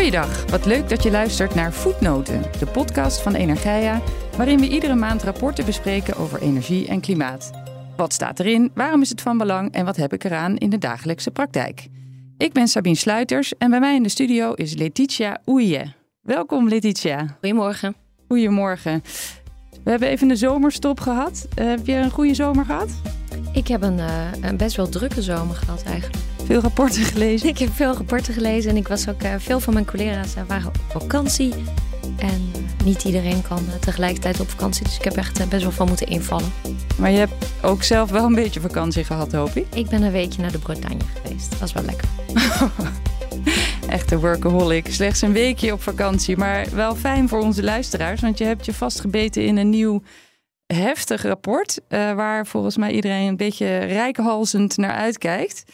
Goeiedag, wat leuk dat je luistert naar Voetnoten, de podcast van Energia, waarin we iedere maand rapporten bespreken over energie en klimaat. Wat staat erin, waarom is het van belang en wat heb ik eraan in de dagelijkse praktijk? Ik ben Sabine Sluiters en bij mij in de studio is Letitia Oeje. Welkom Letitia. Goedemorgen. Goedemorgen. We hebben even een zomerstop gehad. Uh, heb je een goede zomer gehad? Ik heb een, uh, een, best wel drukke zomer gehad eigenlijk. Veel rapporten gelezen? Ik heb veel rapporten gelezen en ik was ook uh, veel van mijn collega's waren op vakantie. En niet iedereen kan tegelijkertijd op vakantie, dus ik heb echt best wel van moeten invallen. Maar je hebt ook zelf wel een beetje vakantie gehad, hoop ik? Ik ben een weekje naar de Bretagne geweest. Dat was wel lekker. Echte workaholic. Slechts een weekje op vakantie. Maar wel fijn voor onze luisteraars. Want je hebt je vastgebeten in een nieuw heftig rapport. Uh, waar volgens mij iedereen een beetje rijkhalzend naar uitkijkt.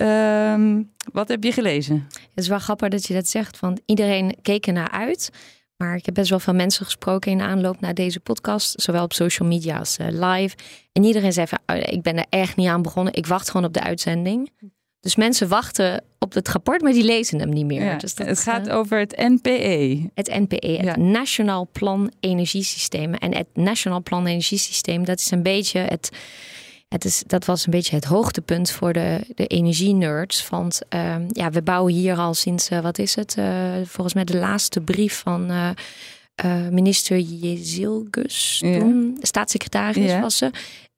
Uh, wat heb je gelezen? Het is wel grappig dat je dat zegt. Want iedereen keek er naar uit. Maar ik heb best wel veel mensen gesproken in de aanloop naar deze podcast. Zowel op social media als uh, live. En iedereen zei van, oh, ik ben er echt niet aan begonnen. Ik wacht gewoon op de uitzending. Dus mensen wachten op het rapport, maar die lezen hem niet meer. Ja, dus dat, het gaat uh, over het NPE. Het NPE, het. Nationaal Plan Energiesysteem. En het Nationaal Plan Energiesysteem, dat is een beetje het. Het is, dat was een beetje het hoogtepunt voor de, de energie-nerds. Want uh, ja, we bouwen hier al sinds, uh, wat is het? Uh, volgens mij de laatste brief van minister Jezilgus, ja. toen staatssecretaris ja. was ze.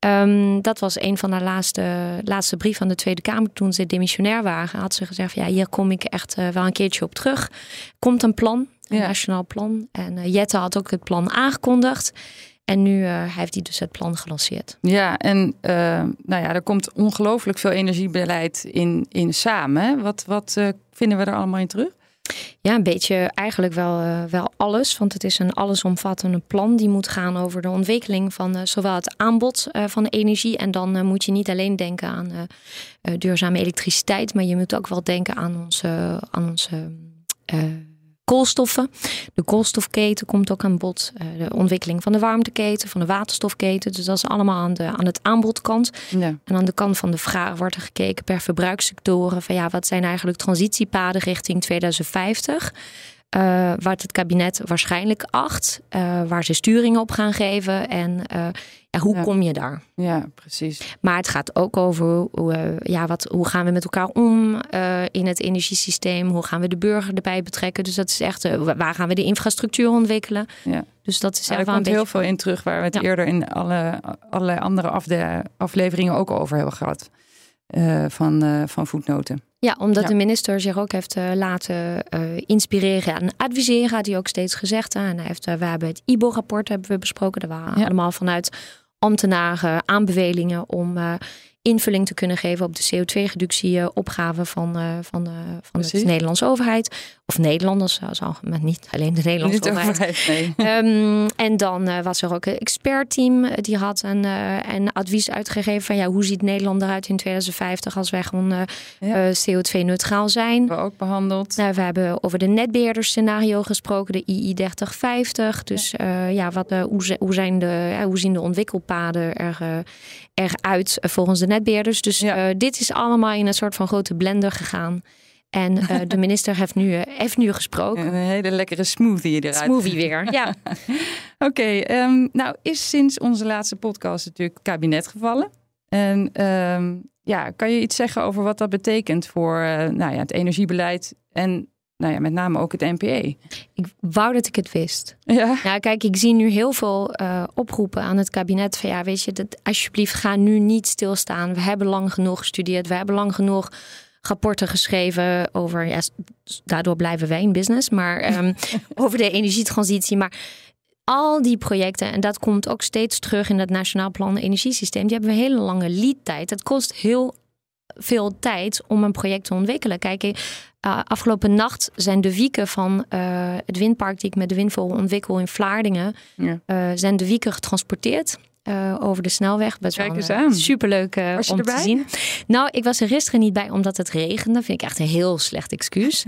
Um, dat was een van de laatste, laatste brief van de Tweede Kamer. Toen ze demissionair waren, had ze gezegd: Ja, hier kom ik echt wel een keertje op terug. Komt een plan, een ja. nationaal plan. En Jette had ook het plan aangekondigd. En nu uh, heeft hij dus het plan gelanceerd. Ja, en nou ja, er komt ongelooflijk veel energiebeleid in, in samen. Wat, wat vinden we er allemaal in terug? Ja, een beetje eigenlijk wel, wel alles. Want het is een allesomvattende plan die moet gaan over de ontwikkeling van zowel het aanbod van energie. En dan moet je niet alleen denken aan duurzame elektriciteit, maar je moet ook wel denken aan onze, aan onze koolstoffen. De koolstofketen komt ook aan bod. de ontwikkeling van de warmteketen, van de waterstofketen. Dus dat is allemaal aan, de, aan het aanbodkant. Ja. En aan de kant van de vraag wordt er gekeken per verbruikssectoren. Van ja, wat zijn eigenlijk transitiepaden richting 2050? Uh, waar het kabinet waarschijnlijk acht, uh, waar ze sturing op gaan geven en uh, hoe ja. kom je daar? Ja, precies. Maar het gaat ook over hoe, ja, wat, hoe gaan we met elkaar om in het energiesysteem? Hoe gaan we de burger erbij betrekken? Dus dat is echt, waar gaan we de infrastructuur ontwikkelen? Ja. Dus dat is echt er komt heel veel in terug waar we het ja. eerder in alle, allerlei andere afde, afleveringen ook over hebben gehad. Uh, van, van voetnoten. Ja, omdat ja. de minister zich ook heeft uh, laten inspireren en adviseren, had hij ook steeds gezegd. En hij heeft, we hebben het IBO-rapport hebben we besproken. Daar waren ja. allemaal vanuit ambtenaren aanbevelingen om invulling te kunnen geven op de CO2-reductieopgave van, uh, van, uh, van de Nederlandse overheid. Of Nederlanders, zal maar niet alleen de Nederlandse niet overheid. overheid nee. um, en dan uh, was er ook een expertteam die had een, een advies uitgegeven van ja, hoe ziet Nederland eruit in 2050 als wij gewoon ja. CO2-neutraal zijn. We ook behandeld. Nou, we hebben over de netbeheerderscenario gesproken, de II 3050. Dus ja, ja wat, hoe, hoe, zijn de, hoe zien de ontwikkelpaden er, eruit volgens de netbeheerders. Dus ja. uh, dit is allemaal in een soort van grote blender gegaan. En uh, de minister heeft nu, uh, heeft nu gesproken. Een hele lekkere smoothie eruit. Smoothie weer, ja. Oké, okay, um, nou is sinds onze laatste podcast natuurlijk het kabinet gevallen. En um, ja, kan je iets zeggen over wat dat betekent voor nou ja, het energiebeleid en nou ja, met name ook het NPE. Ik wou dat ik het wist. Ja. ja kijk, ik zie nu heel veel uh, oproepen aan het kabinet van ja, weet je, dat, alsjeblieft ga nu niet stilstaan. We hebben lang genoeg gestudeerd, we hebben lang genoeg rapporten geschreven over, ja, daardoor blijven wij in business, maar um, over de energietransitie. Maar al die projecten, en dat komt ook steeds terug in het Nationaal Plan Energiesysteem, die hebben een hele lange lead tijd. Het kost heel veel tijd om een project te ontwikkelen. Kijk, uh, afgelopen nacht zijn de wieken van uh, het windpark die ik met de windvogel ontwikkel in Vlaardingen, ja. uh, zijn de wieken getransporteerd. over de snelweg. Best Kijk eens wel, aan. Superleuk om erbij? te zien. Nou, ik was er gisteren niet bij omdat het regende. Vind ik echt een heel slecht excuus.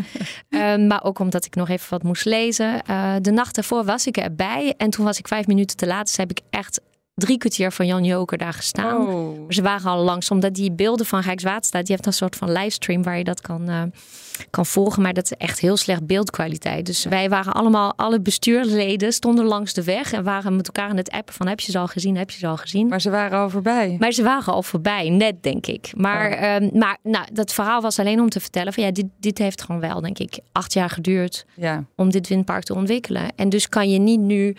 maar ook omdat ik nog even wat moest lezen. de nacht daarvoor was ik erbij. En toen was ik vijf minuten te laat. Dus heb ik echt drie kwartier van Jan Joker daar gestaan. Oh. Ze waren al langs, omdat die beelden van Rijkswaterstaat, die heeft een soort van livestream waar je dat kan, uh, kan volgen. Maar dat is echt heel slecht beeldkwaliteit. Dus wij waren allemaal, alle bestuursleden stonden langs de weg en waren met elkaar in het appen van heb je ze al gezien, heb je ze al gezien. Maar ze waren al voorbij. Maar ze waren al voorbij, net denk ik. Maar, oh. uh, maar nou, dat verhaal was alleen om te vertellen van ja, dit, dit heeft gewoon wel, denk ik, acht jaar geduurd ja. om dit windpark te ontwikkelen. En dus kan je niet nu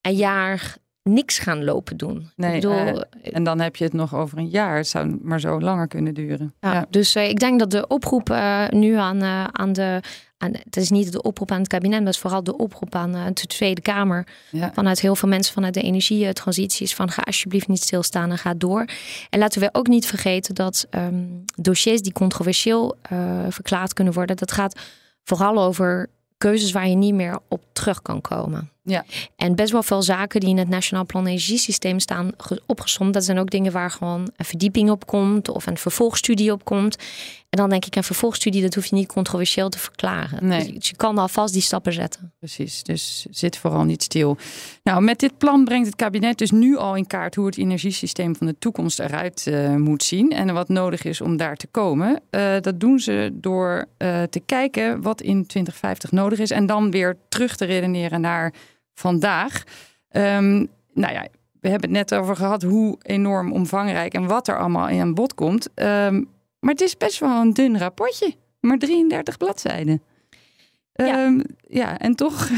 een jaar niks gaan lopen doen. Nee, ik bedoel, uh, en dan heb je het nog over een jaar. Het zou maar zo langer kunnen duren. Ja, ja. Dus uh, ik denk dat de oproep uh, nu aan, aan de... Aan, het is niet de oproep aan het kabinet, maar het is vooral de oproep aan de Tweede Kamer. Ja. Vanuit heel veel mensen vanuit de energietransitie is van ga alsjeblieft niet stilstaan en ga door. En laten we ook niet vergeten dat um, dossiers die controversieel verklaard kunnen worden, dat gaat vooral over keuzes waar je niet meer op terug kan komen. Ja. En best wel veel zaken die in het Nationaal Plan Energiesysteem staan opgesomd. Dat zijn ook dingen waar gewoon een verdieping op komt of een vervolgstudie op komt. En dan denk ik, een vervolgstudie, dat hoef je niet controversieel te verklaren. Nee. Dus je kan alvast die stappen zetten. Precies, dus zit vooral niet stil. Nou, met dit plan brengt het kabinet dus nu al in kaart hoe het energiesysteem van de toekomst eruit uh, moet zien. En wat nodig is om daar te komen. Uh, dat doen ze door uh, te kijken wat in 2050 nodig is. En dan weer terug te redeneren naar vandaag. Um, nou ja, we hebben het net over gehad hoe enorm omvangrijk en wat er allemaal in aan bod komt. Um, maar het is best wel een dun rapportje. Maar 33 bladzijden. Ja. Um, ja, en toch.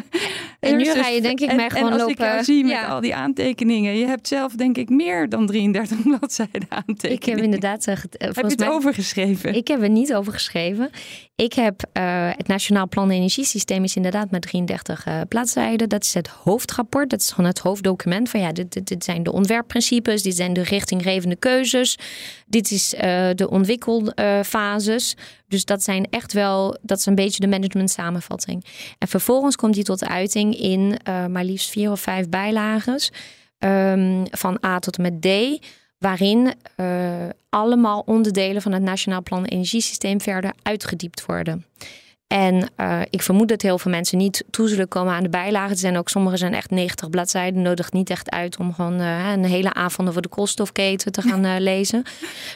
en nu ga je denk ik mij gewoon en als lopen. ik jou zie met ja. al die aantekeningen. Je hebt zelf denk ik meer dan 33 bladzijden aantekeningen. Ik heb inderdaad... Uh, heb je het mij, overgeschreven? Ik heb er niet over geschreven. Ik heb uh, het Nationaal Plan Energiesysteem is inderdaad met 33 uh, bladzijden. Dat is het hoofdrapport. Dat is gewoon het hoofddocument van ja, dit, dit, dit zijn de ontwerpprincipes. Dit zijn de richtinggevende keuzes. Dit is uh, de ontwikkelfases. Dus dat zijn echt wel, dat is een beetje de management samenvatting. En vervolgens komt die tot uiting in maar liefst vier of vijf bijlages. Um, van A tot en met D. Waarin uh, allemaal onderdelen van het Nationaal Plan Energiesysteem verder uitgediept worden. En uh, ik vermoed dat heel veel mensen niet toe zullen komen aan de bijlagen. Er zijn ook sommige zijn echt 90 bladzijden. Nodigt niet echt uit om gewoon uh, een hele avond over de koolstofketen te gaan uh, lezen.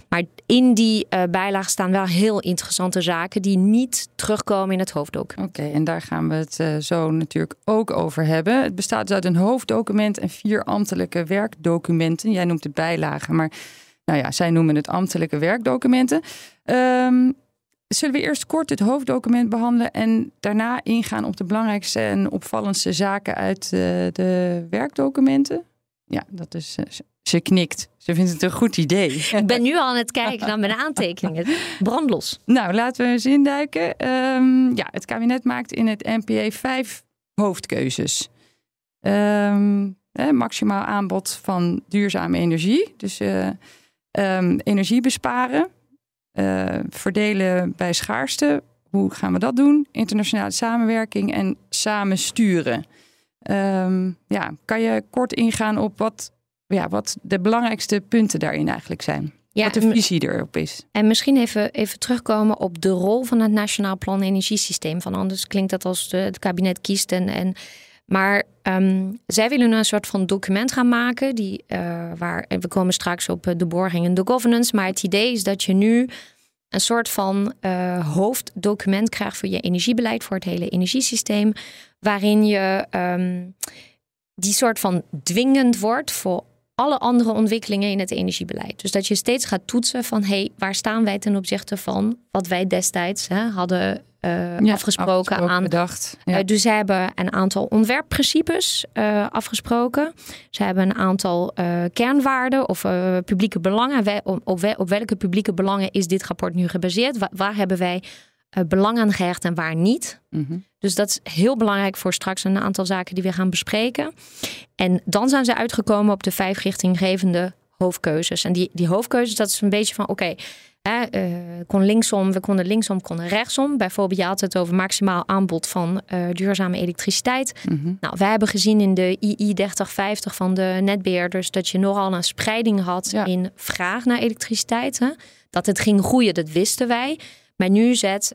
Maar in die bijlagen staan wel heel interessante zaken die niet terugkomen in het hoofddocument. Oké, okay, en daar gaan we het zo natuurlijk ook over hebben. Het bestaat dus uit een hoofddocument en vier ambtelijke werkdocumenten. Jij noemt het bijlagen, maar nou ja, zij noemen het ambtelijke werkdocumenten. Um, Zullen we eerst kort het hoofddocument behandelen en daarna ingaan op de belangrijkste en opvallendste zaken uit de, de werkdocumenten? Ja, dat is. Ze knikt. Ze vindt het een goed idee. Ik ben nu al aan het kijken naar mijn aantekeningen. Brandlos. Nou, laten we eens induiken. Um, ja, het kabinet maakt in het NPA vijf hoofdkeuzes. Um, eh, maximaal aanbod van duurzame energie. Dus uh, um, energie besparen. Uh, verdelen bij schaarste. Hoe gaan we dat doen? Internationale samenwerking en samen sturen. Um, ja, kan je kort ingaan op wat, ja, wat de belangrijkste punten daarin eigenlijk zijn? Ja, wat de visie erop is. En misschien even, even terugkomen op de rol van het Nationaal Plan Energiesysteem. Van anders klinkt dat als de, het kabinet kiest en. en maar um, zij willen een soort van document gaan maken. Die, uh, waar, we komen straks op de borging en de governance. Maar het idee is dat je nu een soort van uh, hoofddocument krijgt voor je energiebeleid, voor het hele energiesysteem. Waarin je um, die soort van dwingend wordt voor alle andere ontwikkelingen in het energiebeleid. Dus dat je steeds gaat toetsen van hey, waar staan wij ten opzichte van wat wij destijds hè, hadden uh, ja, afgesproken, afgesproken, aan. Bedacht, ja. uh, dus ze hebben een aantal ontwerpprincipes uh, afgesproken. Ze hebben een aantal kernwaarden of publieke belangen. Wij, op, op, op, welke publieke belangen is dit rapport nu gebaseerd? Waar, waar hebben wij belang aan gehecht en waar niet? Mm -hmm. Dus dat is heel belangrijk voor straks een aantal zaken die we gaan bespreken. En dan zijn ze uitgekomen op de vijf richtinggevende hoofdkeuzes. En die, die hoofdkeuzes, dat is een beetje van oké. Okay, uh, kon linksom, we konden linksom, konden rechtsom. Bijvoorbeeld, je had het over maximaal aanbod van uh, duurzame elektriciteit. Mm -hmm. Nou, wij hebben gezien in de II 3050 van de netbeheerders dat je nogal een spreiding had Ja. in vraag naar elektriciteit. Hè? Dat het ging groeien, dat wisten wij. Maar nu zet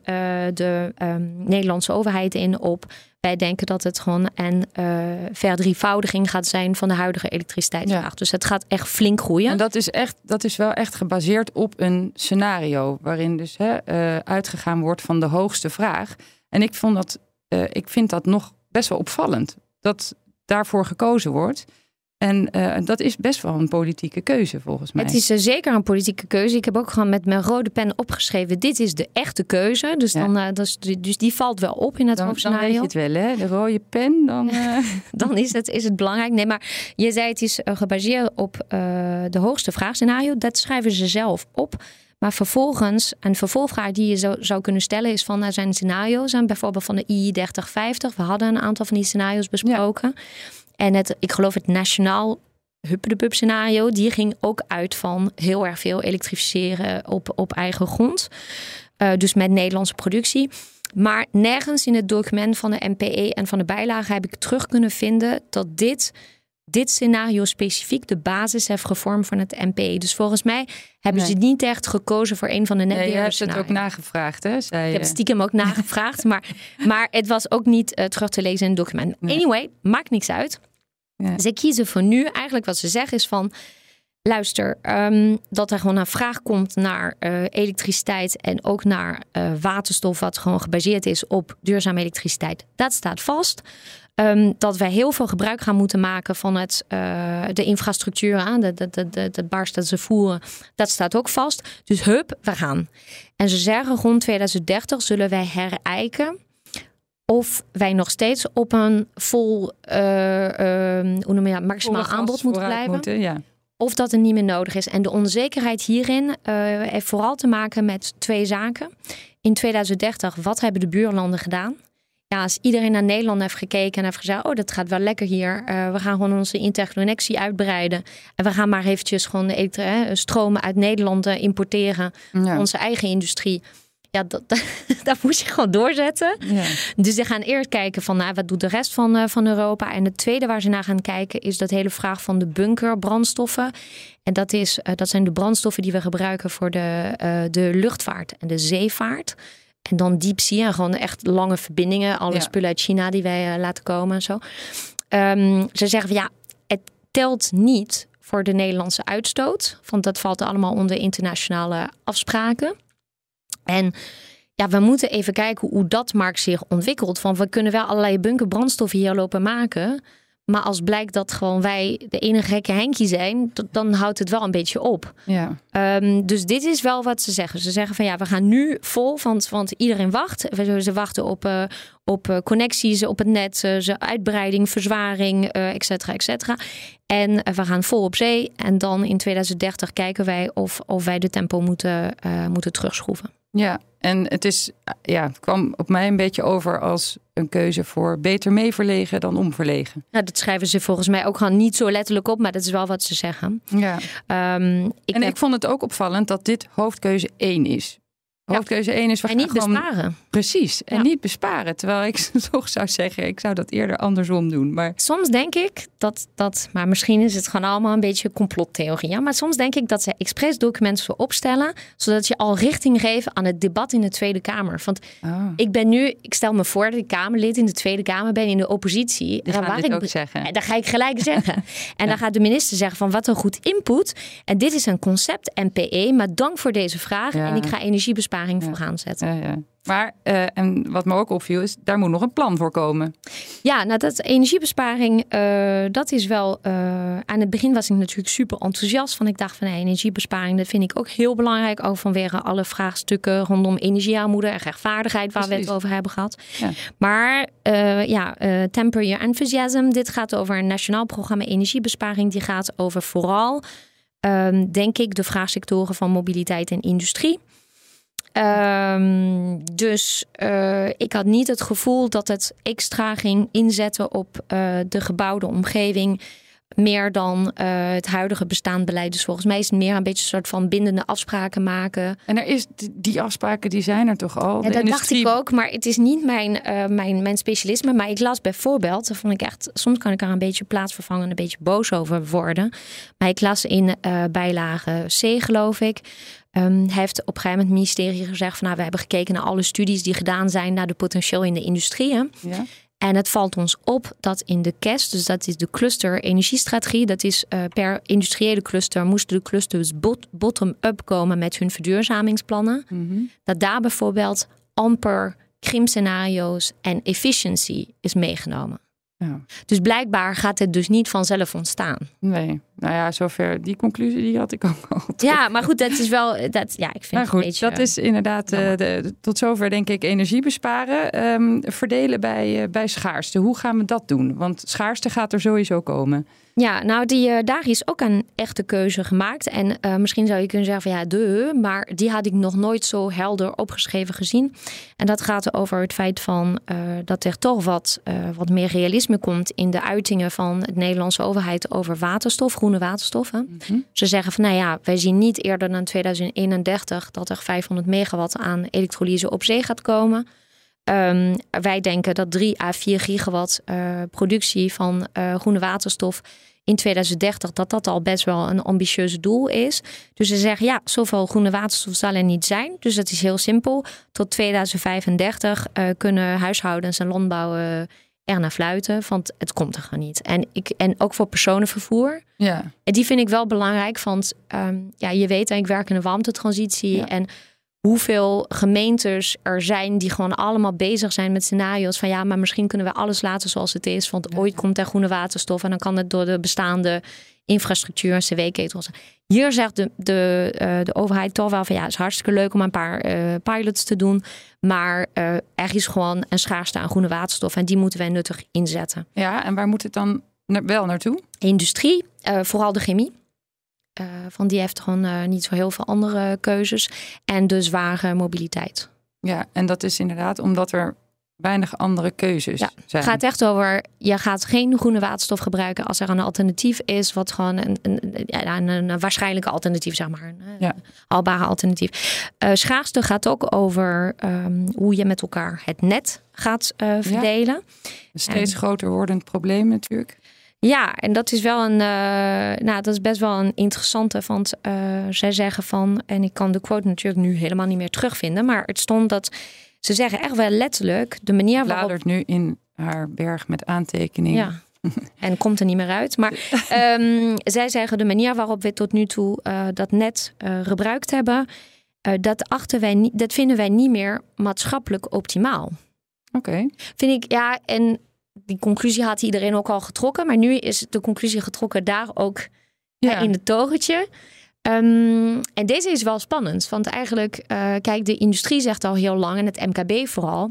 de ehm, Nederlandse overheid in op wij denken dat het gewoon een uh, verdrievoudiging gaat zijn van de huidige elektriciteitsvraag. Dus het gaat echt flink groeien. En dat is, echt, dat is wel echt gebaseerd op een scenario waarin dus hè, uh, uitgegaan wordt van de hoogste vraag. En ik, vond dat, uh, ik vind dat nog best wel opvallend dat daarvoor gekozen wordt. En uh, dat is best wel een politieke keuze volgens mij. Het is uh, zeker een politieke keuze. Ik heb ook gewoon met mijn rode pen opgeschreven: dit is de echte keuze. Dus, ja. dan, uh, dus, dus die valt wel op in het hoofdscenario. Dan weet je het wel, hè? De rode pen, dan. dan is, het, is het belangrijk. Nee, maar je zei het is gebaseerd op de hoogste vraagscenario. Dat schrijven ze zelf op. Maar vervolgens, een vervolgvraag die je zou, zou kunnen stellen is van, er zijn scenario's, en bijvoorbeeld van de II 3050. We hadden een aantal van die scenario's besproken. Ja. En het, ik geloof het nationaal huppedepub scenario, die ging ook uit van heel erg veel elektrificeren op, op eigen grond. Uh, dus met Nederlandse productie. Maar nergens in het document van de NPE en van de bijlage heb ik terug kunnen vinden dat dit, dit scenario specifiek de basis heeft gevormd van het NPE. Dus volgens mij hebben Nee. ze niet echt gekozen voor een van de Nee, je netbeheerders. hebt het ook nagevraagd, hè? Zei Ik je. heb stiekem ook nagevraagd, maar, maar het was ook niet eh, terug te lezen in het document. Nee. Anyway, maakt niks uit. Ze kiezen voor nu. Eigenlijk wat ze zeggen is van... Luister, ehm, dat er gewoon een vraag komt naar eh, elektriciteit... en ook naar eh, waterstof wat gewoon gebaseerd is op duurzame elektriciteit. Dat staat vast. Ehm, dat wij heel veel gebruik gaan moeten maken van het, eh, de infrastructuur aan, de, de, de, de, barst dat ze voeren. Dat staat ook vast. Dus hup, we gaan. En ze zeggen rond 2030 zullen wij herijken of wij nog steeds op een vol, eh, eh, hoe noem je dat, maximaal aanbod moeten blijven. moeten, ja. Of dat het niet meer nodig is. En de onzekerheid hierin eh, heeft vooral te maken met twee zaken. In 2030, wat hebben de buurlanden gedaan? Ja, als iedereen naar Nederland heeft gekeken en heeft gezegd: Oh, dat gaat wel lekker hier. Eh, we gaan gewoon onze interconnectie uitbreiden. En we gaan maar eventjes gewoon de stromen uit Nederland importeren. Ja. Onze eigen industrie. Ja, dat, dat moest je gewoon doorzetten. Ja. Dus ze gaan eerst kijken van nou, wat doet de rest van, eh, van Europa. En het tweede waar ze naar gaan kijken is dat hele vraag van de bunkerbrandstoffen. En dat, is, eh, dat zijn de brandstoffen die we gebruiken voor de, eh, de luchtvaart en de zeevaart. En dan deep sea en gewoon echt lange verbindingen. Alle Ja. spullen uit China die wij laten komen en zo. Ehm, ze zeggen van ja, het telt niet voor de Nederlandse uitstoot. Want dat valt allemaal onder internationale afspraken. En ja, we moeten even kijken hoe dat markt zich ontwikkelt. Van we kunnen wel allerlei bunkerbrandstoffen hier lopen maken. Maar als blijkt dat gewoon wij de enige gekke Henkie zijn, dan houdt het wel een beetje op. Ja. Ehm, dus dit is wel wat ze zeggen. Ze zeggen van ja, we gaan nu vol, want, want iedereen wacht. Ze wachten op, eh, op eh, connecties op het net, eh, ze uitbreiding, verzwaring, eh et cetera, et cetera. En we gaan vol op zee. En dan in 2030 kijken wij of, of wij de tempo moeten, moeten terugschroeven. Ja, en het, is, ja, het kwam op mij een beetje over als een keuze voor beter mee verlegen dan omverlegen. Nou, dat schrijven ze volgens mij ook gewoon niet zo letterlijk op, maar dat is wel wat ze zeggen. Ja. Ehm, ik en heb- ik vond het ook opvallend dat dit hoofdkeuze 1 is. Hoofdkeuze 1 is we en niet gewoon besparen. precies en Ja. niet besparen. Terwijl ik toch zou zeggen, ik zou dat eerder andersom doen. Maar Soms denk ik dat dat, maar misschien is het gewoon allemaal een beetje complottheorie. Ja? Maar soms denk ik dat ze expres documenten zo opstellen, zodat je al richting geeft aan het debat in de Tweede Kamer. Want oh, ik ben nu, ik stel me voor dat ik Kamerlid in de Tweede Kamer ben in de oppositie. die gaan waar dit ik ook zeggen. En dat ga ik gelijk zeggen. En dan gaat de minister zeggen van wat een goed input. En dit is een concept NPE, maar dank voor deze vraag. Ja. En ik ga energiebesparing Ja. Vooraan zetten. Ja, ja. Maar, eh, en wat me ook opviel, is daar moet nog een plan voor komen. Ja, nou dat energiebesparing, eh, dat is wel. eh, aan het begin was ik natuurlijk super enthousiast. Van ik dacht van energiebesparing, dat vind ik ook heel belangrijk. Ook vanwege alle vraagstukken rondom energiearmoede en rechtvaardigheid, waar we het over hebben gehad. Ja. Maar ja, temper your enthusiasm. Dit gaat over een nationaal programma energiebesparing. Die gaat over vooral, ehm, denk ik, de vraagsectoren van mobiliteit en industrie. Ehm, dus eh, ik had niet het gevoel dat het extra ging inzetten op eh, de gebouwde omgeving. Meer dan eh, het huidige bestaand beleid. Dus volgens mij is het meer een beetje een soort van bindende afspraken maken. En er is, die- afspraken die zijn er toch al? Ja, dat industrie- dacht ik ook, maar het is niet mijn, mijn, mijn specialisme. Maar ik las bijvoorbeeld, dat vond ik echt, soms kan ik er een beetje plaatsvervangend, een beetje boos over worden. Maar ik las in bijlage C, geloof ik, Um, heeft op een gegeven moment het ministerie gezegd van nou, we hebben gekeken naar alle studies die gedaan zijn naar de potentieel in de industrie. Ja. En het valt ons op dat in de CAS, dus dat is de cluster energiestrategie, dat is uh, per industriële cluster moesten de clusters bottom-up komen met hun verduurzamingsplannen. Mhm. Dat daar bijvoorbeeld amper krimpscenario's en efficiency is meegenomen. Ja. Dus blijkbaar gaat het dus niet vanzelf ontstaan. Nee, nou ja, zover die conclusie die had ik ook al. Ja, maar goed, dat is wel, dat, ja, ik vind goed, een beetje, dat is inderdaad uh, de, tot zover denk ik energie besparen. Um, verdelen bij, uh, bij schaarste. Hoe gaan we dat doen? Want schaarste gaat er sowieso komen. Ja, nou, die, uh, daar is ook een echte keuze gemaakt. En uh, misschien zou je kunnen zeggen van ja, de, maar die had ik nog nooit zo helder opgeschreven gezien. En dat gaat over het feit van uh, dat er toch wat, wat meer realisme komt in de uitingen van de Nederlandse overheid over waterstof, groene waterstof. Hè. Mhm. Ze zeggen van nou ja, wij zien niet eerder dan 2031 dat er 500 megawatt aan elektrolyse op zee gaat komen. Um, wij denken dat 3 à 4 gigawatt uh, productie van uh, groene waterstof in 2030 dat dat al best wel een ambitieus doel is. Dus ze zeggen ja, zoveel groene waterstof zal er niet zijn. Dus dat is heel simpel. Tot 2035 uh, kunnen huishoudens en landbouwen er naar fluiten, want het komt er gewoon niet. En, ik, en ook voor personenvervoer. Ja. En die vind ik wel belangrijk, want um, ja, je weet, ik werk in de warmtetransitie ja. en hoeveel gemeentes er zijn die gewoon allemaal bezig zijn met scenario's van ja, maar misschien kunnen we alles laten zoals het is, want ooit komt er groene waterstof en dan kan het door de bestaande infrastructuur en cw-ketels. Hier zegt de, de, uh, de overheid toch wel van ja, het is hartstikke leuk om een paar uh, pilots te doen, maar uh, er is gewoon een schaarste aan groene waterstof en die moeten wij nuttig inzetten. Ja, en waar moet het dan wel naartoe? Industrie, vooral de chemie. Uh, van die heeft gewoon uh, niet zo heel veel andere keuzes. En de zware mobiliteit. Ja, en dat is inderdaad omdat er weinig andere keuzes ja, zijn. Het gaat echt over, je gaat geen groene waterstof gebruiken als er een alternatief is, wat gewoon een, een, een, een waarschijnlijke alternatief, zeg maar, een ja. haalbare alternatief. Uh, schaarste gaat ook over um, hoe je met elkaar het net gaat verdelen. Ja. Een steeds en, groter wordend probleem natuurlijk. Ja, en dat is wel een, uh, nou, dat is best wel een interessante. Want uh, zij zeggen van, en ik kan de quote natuurlijk nu helemaal niet meer terugvinden, maar het stond dat ze zeggen echt wel letterlijk de manier waarop. Bladert nu in haar berg met aantekeningen. Ja. En komt er niet meer uit. Maar um, zij zeggen de manier waarop we tot nu toe uh, dat net gebruikt hebben, dat, achten wij niet, dat vinden wij niet meer maatschappelijk optimaal. Oké. Vind ik, ja, en die conclusie had iedereen ook al getrokken. Maar nu is de conclusie getrokken daar ook ja. in het torentje. Um, en deze is wel spannend. Want eigenlijk, uh, kijk, de industrie zegt al heel lang, en het MKB vooral.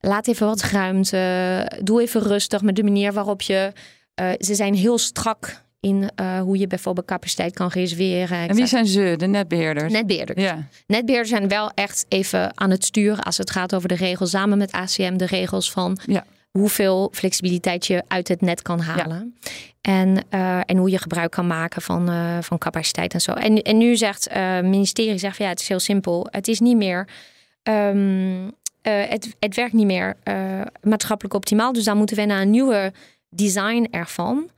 Laat even wat ruimte. Doe even rustig met de manier waarop je. Uh, ze zijn heel strak in uh, hoe je bijvoorbeeld capaciteit kan reserveren. En wie zijn ze? De netbeheerders? Netbeheerders. Ja. Netbeheerders zijn wel echt even aan het sturen als het gaat over de regels. Samen met ACM de regels van ja hoeveel flexibiliteit je uit het net kan halen. En, uh, en hoe je gebruik kan maken van, uh, van capaciteit en zo. En, en nu zegt uh, het ministerie, zegt ja, het is heel simpel. Het is niet meer. Um, het, het werkt niet meer maatschappelijk optimaal. Dus dan moeten we naar een nieuwe design ervan.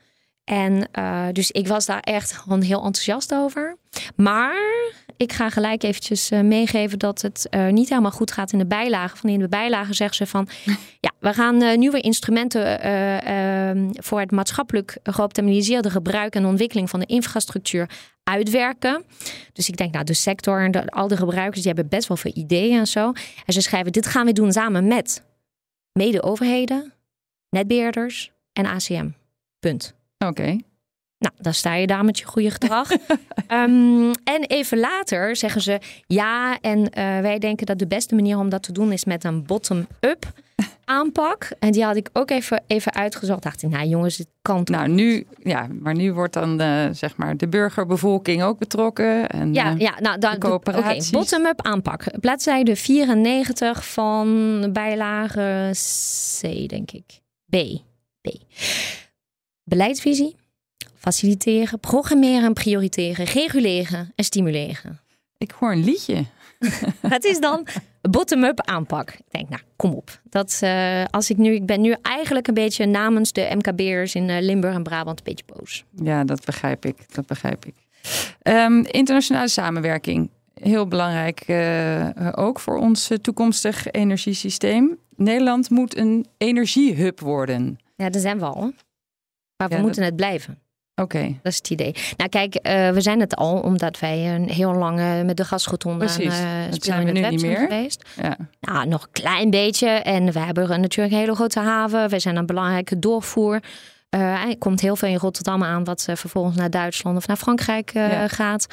En dus ik was daar echt gewoon heel enthousiast over. Maar ik ga gelijk eventjes meegeven dat het niet helemaal goed gaat in de bijlagen. Van in de bijlagen zeggen ze van ja, we gaan uh, nieuwe instrumenten ehm, voor het maatschappelijk geoptimaliseerde gebruik en ontwikkeling van de infrastructuur uitwerken. Dus ik denk, nou, de sector en al de gebruikers die hebben best wel veel ideeën en zo. En ze schrijven: dit gaan we doen samen met mede-overheden, netbeheerders en ACM. Punt. Oké. Nou, dan sta je daar met je goede gedrag. um, en even later zeggen ze: ja, en uh, wij denken dat de beste manier om dat te doen is met een bottom-up aanpak. En die had ik ook even, even uitgezocht. Dacht ik, nou jongens, het kan. Nou, nu, ja, maar nu wordt dan de, zeg maar de burgerbevolking ook betrokken. En, ja, uh, ja, nou dan. Okay, bottom-up aanpak. Bladzijde 94 van bijlage C, denk ik. B. B. Beleidsvisie faciliteren, programmeren, prioriteren, reguleren en stimuleren. Ik hoor een liedje. Het is dan bottom-up aanpak. Ik denk, nou, kom op. Dat, uh, als ik, nu, ik ben nu eigenlijk een beetje namens de MKB'ers in uh, Limburg en Brabant een beetje boos. Ja, dat begrijp ik. Dat begrijp ik. Um, internationale samenwerking. heel belangrijk uh, ook voor ons toekomstig energiesysteem. Nederland moet een energiehub worden. Ja, dat zijn we al. Maar we moeten het blijven. Oké. Dat is het idee. Nou kijk, uh, we zijn het al omdat wij een heel lang uh, met de gasrotonde aan uh, spelen in het niet meer geweest. Ja. Nou, nog een klein beetje. En we hebben natuurlijk een hele grote haven. Wij zijn een belangrijke doorvoer. er komt heel veel in Rotterdam aan, wat vervolgens naar Duitsland of naar Frankrijk ja. gaat.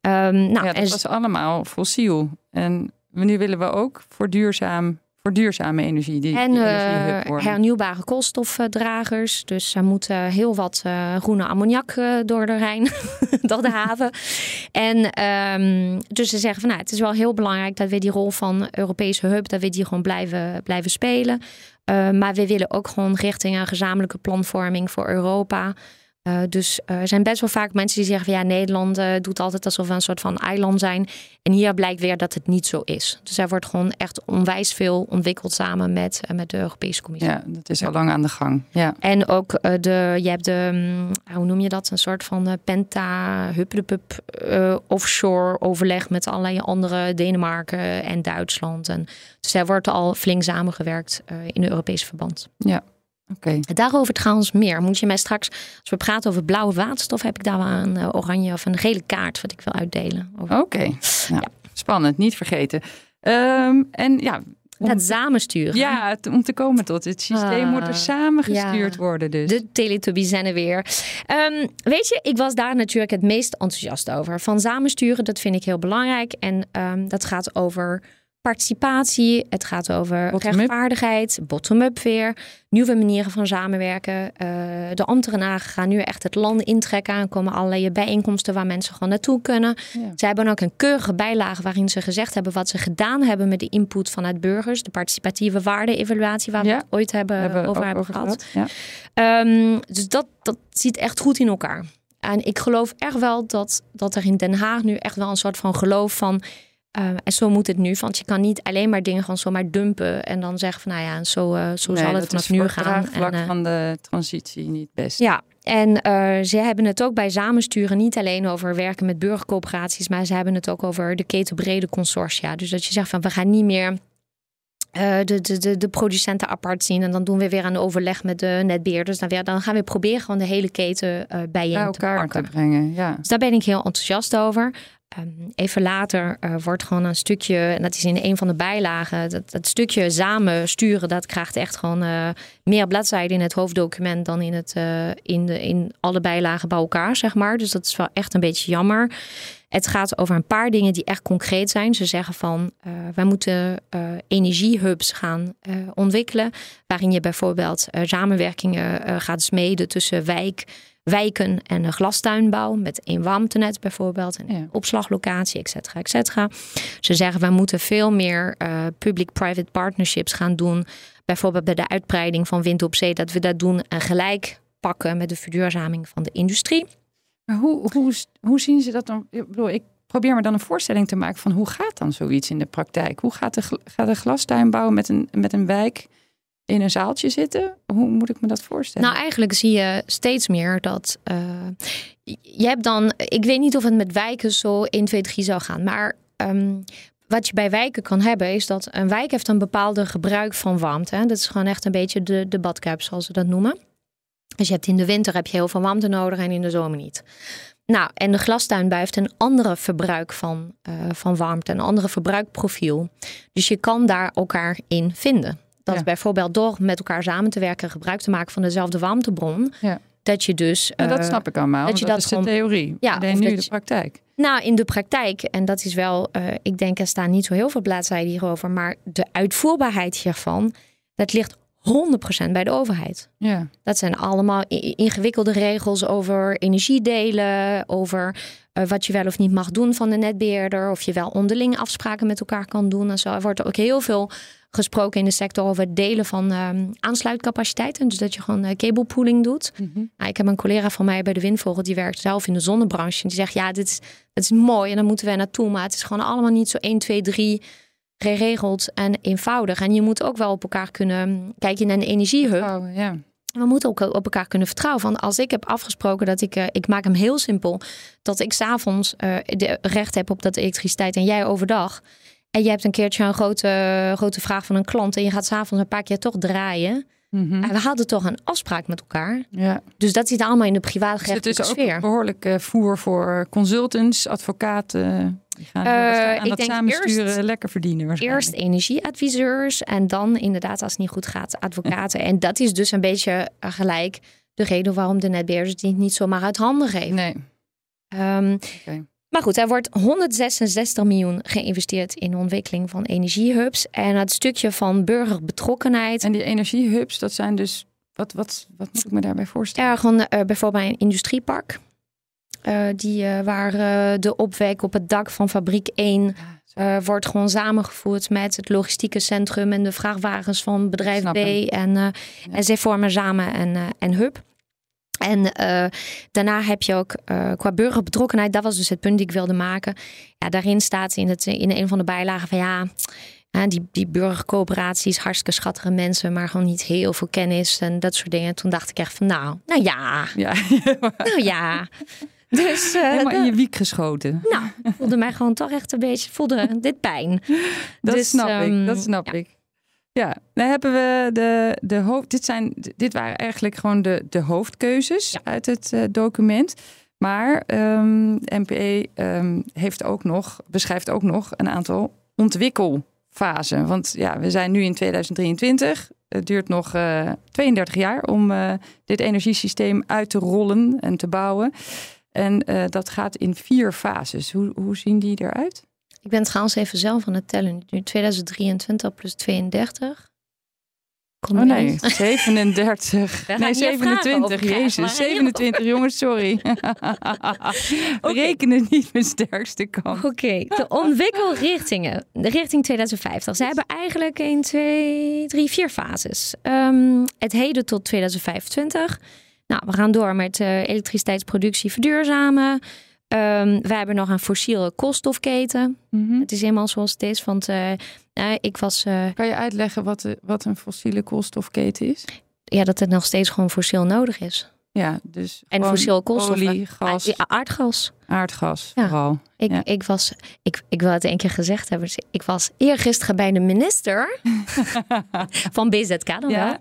Um, nou, ja, dat was allemaal fossiel. En nu willen we ook voor duurzaam voor duurzame energie. Die, en uh, hernieuwbare koolstofdragers. Dus er moet heel wat uh, groene ammoniak uh, door de Rijn, door de haven. En um, dus ze zeggen van nou, het is wel heel belangrijk dat we die rol van Europese hub, dat we die gewoon blijven, blijven spelen. maar we willen ook gewoon richting een gezamenlijke planvorming voor Europa. Uh, dus uh, er zijn best wel vaak mensen die zeggen van ja, Nederland uh, doet altijd alsof we een soort van eiland zijn. En hier blijkt weer dat het niet zo is. Dus er wordt gewoon echt onwijs veel ontwikkeld samen met, met de Europese Commissie. Ja, dat is al lang aan de gang. Ja. En ook de, je hebt de, mm, hoe noem je dat? Een soort van penta, hupplepup offshore overleg met allerlei andere Denemarken en Duitsland. En, dus daar wordt al flink samengewerkt in het Europese verband. Ja. Okay. Daarover trouwens meer. Moet je mij straks, als we praten over blauwe waterstof, heb ik daar wel een uh, oranje of een gele kaart wat ik wil uitdelen. Oké, nou, ja. spannend, niet vergeten. Um, en ja, om, het samensturen. Ja, om te komen tot het systeem moet er ah, samengestuurd ja. worden. Dus. De Teletubbies zijn er weer. Um, weet je, ik was daar natuurlijk het meest enthousiast over. Van samensturen, dat vind ik heel belangrijk. En um, dat gaat over participatie. Het gaat over bottom rechtvaardigheid, bottom-up weer, nieuwe manieren van samenwerken. Uh, de ambtenaren gaan nu echt het land intrekken en komen allerlei bijeenkomsten waar mensen gewoon naartoe kunnen. Ja. Ze hebben ook een keurige bijlage waarin ze gezegd hebben wat ze gedaan hebben met de input vanuit burgers. De participatieve waarde-evaluatie waar we het ooit hebben, over hebben gehad. Ja. Um, dus dat, dat zit echt goed in elkaar. En ik geloof echt wel dat, dat er in Den Haag nu echt wel een soort van geloof van uh, en zo moet het nu, want je kan niet alleen maar dingen gewoon zomaar dumpen en dan zeggen van nou ja, zo, uh, zo zal het vanaf nu gaan. Het vlak uh, van de transitie niet best. Ja, en ze hebben het ook bij samensturen niet alleen over werken met burgercoöperaties, maar ze hebben het ook over de ketenbrede consortia. Dus dat je zegt van we gaan niet meer de, de, de, de, producenten apart zien. En dan doen we weer een overleg met de netbeheerders. Dan, weer, dan gaan we proberen gewoon de hele keten uh, bijeen bij elkaar te, te, brengen. Ja. Dus daar ben ik heel enthousiast over. Ehm, even later uh, wordt gewoon een stukje, en dat is in een van de bijlagen, dat, dat stukje samen sturen, dat krijgt echt gewoon uh, meer bladzijden in het hoofddocument dan in, het, uh, in, de, in alle bijlagen bij elkaar, zeg maar. Dus dat is wel echt een beetje jammer. Het gaat over een paar dingen die echt concreet zijn. Ze zeggen van wij moeten energiehubs gaan ontwikkelen, waarin je bijvoorbeeld samenwerkingen gaat smeden tussen wijk wijken en een glastuinbouw met een warmtenet bijvoorbeeld, een opslaglocatie, et cetera, et cetera. Ze zeggen we moeten veel meer uh, public-private partnerships gaan doen. Bijvoorbeeld bij de uitbreiding van wind op zee, dat we dat doen en gelijk pakken met de verduurzaming van de industrie. Maar hoe, hoe, hoe zien ze dat dan? Ik, bedoel, ik probeer me dan een voorstelling te maken van hoe gaat dan zoiets in de praktijk? Hoe gaat de, gaat de glastuinbouw met een, met een wijk in een zaaltje zitten? Hoe moet ik me dat voorstellen? Nou, eigenlijk zie je steeds meer dat uh, je hebt dan, ik weet niet of het met wijken zo 1, 2, 3 zou gaan, maar um, wat je bij wijken kan hebben, is dat een wijk heeft een bepaalde gebruik van warmte. Dat is gewoon echt een beetje de, de badkuip, zoals ze dat noemen. Dus je hebt in de winter heb je heel veel warmte nodig en in de zomer niet. Nou, en de glastuinbui heeft een andere verbruik van, uh, van warmte, een andere verbruikprofiel. Dus je kan daar elkaar in vinden. Dat bijvoorbeeld door met elkaar samen te werken, gebruik te maken van dezelfde warmtebron. Ja. Dat je dus. dat eh, snap ik allemaal. Dat, je dat, is de theorie. Ja, Alleen nu de praktijk. Nou, in de praktijk, en dat is wel, uh, ik denk er staan niet zo heel veel bladzijden hierover, maar de uitvoerbaarheid hiervan, dat ligt 100% bij de overheid. Ja. Dat zijn allemaal ingewikkelde regels over energiedelen, over uh, wat je wel of niet mag doen van de netbeheerder, of je wel onderling afspraken met elkaar kan doen en zo. Er wordt ook heel veel gesproken in de sector over het delen van um, aansluitcapaciteiten. Dus dat je gewoon uh, cablepooling doet. Mm nou, ik heb een collega van mij bij de Windvogel, die werkt zelf in de zonnebranche. En die zegt, ja, dit is, is mooi en dan moeten we naartoe. Maar het is gewoon allemaal niet zo 1, 2, 3 geregeld en eenvoudig. En je moet ook wel op elkaar kunnen kijken naar een energiehub. ja. we moeten ook op elkaar kunnen vertrouwen. Van als ik heb afgesproken dat ik, uh, ik maak hem heel simpel, dat ik s'avonds uh, de recht heb op dat elektriciteit en jij overdag. En je hebt een keertje een grote, grote vraag van een klant en je gaat s'avonds een paar keer toch draaien. Mhm. En we hadden toch een afspraak met elkaar. Ja. Dus dat zit allemaal in de Dus het is ook sfeer. behoorlijk eh, voer voor consultants, advocaten. Die gaan Eh, aan ik dat denk samensturen eerst- lekker verdienen waarschijnlijk. Eerst energieadviseurs en dan inderdaad als het niet goed gaat advocaten. En dat is dus een beetje eh, gelijk de reden waarom de netbeheerder het niet zomaar uit handen geeft. Nee. Ehm, Oké. Maar goed, er wordt 166 miljoen geïnvesteerd in de ontwikkeling van energiehubs. En het stukje van burgerbetrokkenheid. En die energiehubs, dat zijn dus... Wat, wat, wat moet ik me daarbij voorstellen? Er gewoon eh, bijvoorbeeld bij een industriepark. eh, die, eh, waar de opwek op het dak van fabriek 1 eh, wordt gewoon samengevoerd met het logistieke centrum en de vrachtwagens van bedrijf Snap B. En, eh, en zij vormen samen een, een hub. En eh, daarna heb je ook eh, qua burgerbetrokkenheid, dat was dus het punt die ik wilde maken. Ja, daarin staat in, het, in een van de bijlagen van ja, die, die burgercoöperaties, hartstikke schattige mensen, maar gewoon niet heel veel kennis en dat soort dingen. Toen dacht ik echt van nou, nou ja, Ja, nou ja. Dus eh, helemaal in je wiek geschoten. nou, voelde mij gewoon toch echt een beetje, voelde dit pijn. Dat Dus, snap ehm, ik, dat snap ja. ik. Ja, dan hebben we de, de hoofd. Dit, zijn, dit waren eigenlijk gewoon de, de hoofdkeuzes Ja. uit het eh, document. Maar ehm NPE ehm, heeft ook nog, beschrijft ook nog een aantal ontwikkelfasen. Want ja, we zijn nu in 2023. Het duurt nog eh 32 jaar om eh, dit energiesysteem uit te rollen en te bouwen. En dat gaat in vier fases. Hoe, hoe zien die eruit? Ik ben trouwens even zelf aan het tellen. Nu 2023 plus 32. Kom Oh nee, eens? 37. Daar ga Nee, ik hier vragen 27. over krijgen, Jezus, maar 27 jongens, sorry. Rekenen niet mijn sterkste kant. Oké, de ontwikkelrichtingen. De richting 2050. Ze hebben eigenlijk 1, 2, 3, 4 fases. Ehm, het heden tot 2025. Nou, we gaan door met eh, elektriciteitsproductie verduurzamen. Ehm we hebben nog een fossiele koolstofketen. Mhm. Het is helemaal zoals het is. Want eh, eh, ik was... eh, Kan je uitleggen wat, de, wat een fossiele koolstofketen is? ja, dat het nog steeds gewoon fossiel nodig is. Ja, dus En gewoon fossiele koolstoffen. olie, gas, Ja, aardgas. Aardgas Ja. vooral. Ik, Ja. ik was, ik, ik wil het één keer gezegd hebben. Dus Ik was eergisteren bij de minister van BZK dan Ja. wel.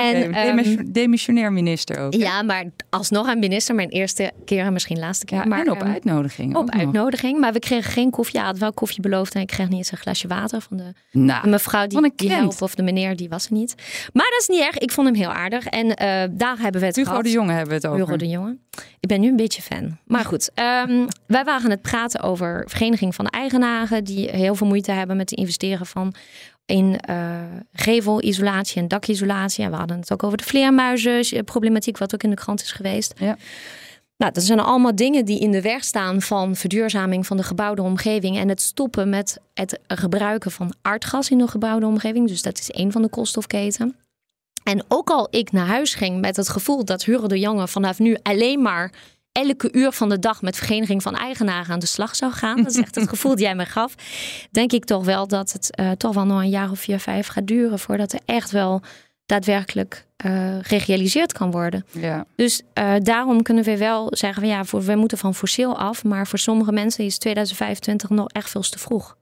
En, ehm, demissionair minister ook. Ja, maar alsnog een minister. Mijn eerste keer en misschien laatste keer. Maar, en op ehm, uitnodiging. op nog. uitnodiging. Maar we kregen geen koffie. Ja, had wel koffie beloofd. En ik kreeg niet eens een glasje water van de Nou, de mevrouw die, die helpt. Of de meneer, die was er niet. Maar dat is niet erg. Ik vond hem heel aardig. En eh, daar hebben we het Hugo gehad. de Jonge hebben we het over. Hugo de Jonge. Ik ben nu een beetje fan. Maar goed, ehm, wij waren het praten over vereniging van eigenaren die heel veel moeite hebben met het investeren van in eh gevelisolatie en dakisolatie. En we hadden het ook over de vleermuizen problematiek, wat ook in de krant is geweest. Ja. Nou, dat zijn allemaal dingen die in de weg staan van verduurzaming van de gebouwde omgeving en het stoppen met het gebruiken van aardgas in de gebouwde omgeving. Dus dat is één van de koolstofketen. En ook al ik naar huis ging met het gevoel dat Hugo de Jonge vanaf nu alleen maar elke uur van de dag met vereniging van eigenaren aan de slag zou gaan. Dat is echt het gevoel dat jij me gaf. Denk ik toch wel dat het eh, toch wel nog een jaar of vier, vijf gaat duren voordat er echt wel daadwerkelijk eh, gerealiseerd kan worden. Ja. Dus eh, daarom kunnen we wel zeggen, van, ja, voor, we moeten van fossiel af. Maar voor sommige mensen is 2025 nog echt veel te vroeg.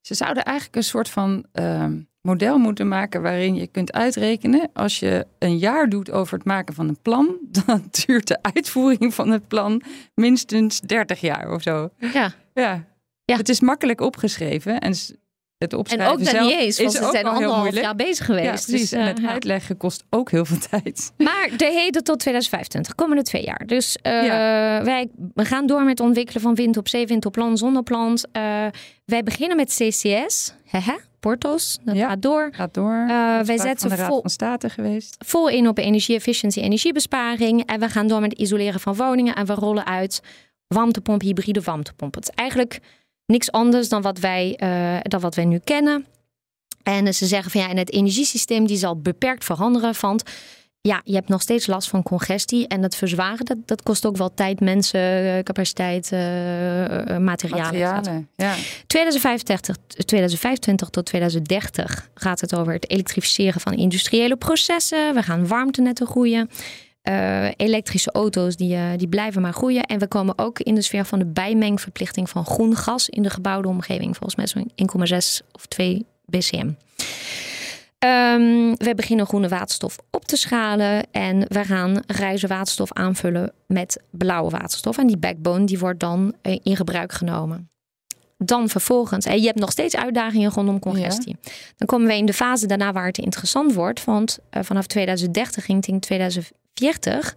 Ze zouden eigenlijk een soort van ehm, model moeten maken waarin je kunt uitrekenen als je een jaar doet over het maken van een plan, dan duurt de uitvoering van het plan minstens 30 jaar of zo. Ja. Ja. Ja. Het is makkelijk opgeschreven en En ook zelf niet eens, want is ze zijn al heel anderhalf moeilijk. jaar bezig Ja, geweest. precies. Dus, en eh, het ja. uitleggen kost ook heel veel tijd. Maar de heden tot 2025, komende twee jaar. Dus eh, Ja. wij we gaan door met het ontwikkelen van wind op zee, wind op land, zon op land. Eh, wij beginnen met CCS, Haha, Portos, dat Ja. gaat door. Gaat door. wij Uitspraak zetten van de Raad vol- van State geweest. Vol in op energie-efficiëntie, energiebesparing. En we gaan door met het isoleren van woningen. En we rollen uit warmtepomp, hybride warmtepomp. Het is eigenlijk niks anders dan wat wij, eh, dan wat wij nu kennen. En ze zeggen van ja, en het energiesysteem die zal beperkt veranderen. Want ja, je hebt nog steeds last van congestie. En dat verzwaren, dat, dat kost ook wel tijd, mensen, eh, capaciteit, uh, materialen. materialen ja. 2025, 2025 tot 2030 gaat het over het elektrificeren van industriële processen. We gaan warmtenetten groeien. Uh, elektrische auto's die, uh, die blijven maar groeien. En we komen ook in de sfeer van de bijmengverplichting van groen gas in de gebouwde omgeving. Volgens mij zo'n 1,6 of 2 BCM. Um, we beginnen groene waterstof op te schalen en we gaan grijze waterstof aanvullen met blauwe waterstof. En die backbone die wordt dan uh, in gebruik genomen. Dan vervolgens, en je hebt nog steeds uitdagingen rondom congestie. Ja. Dan komen we in de fase daarna waar het interessant wordt. Want uh, vanaf 2030 ging 2040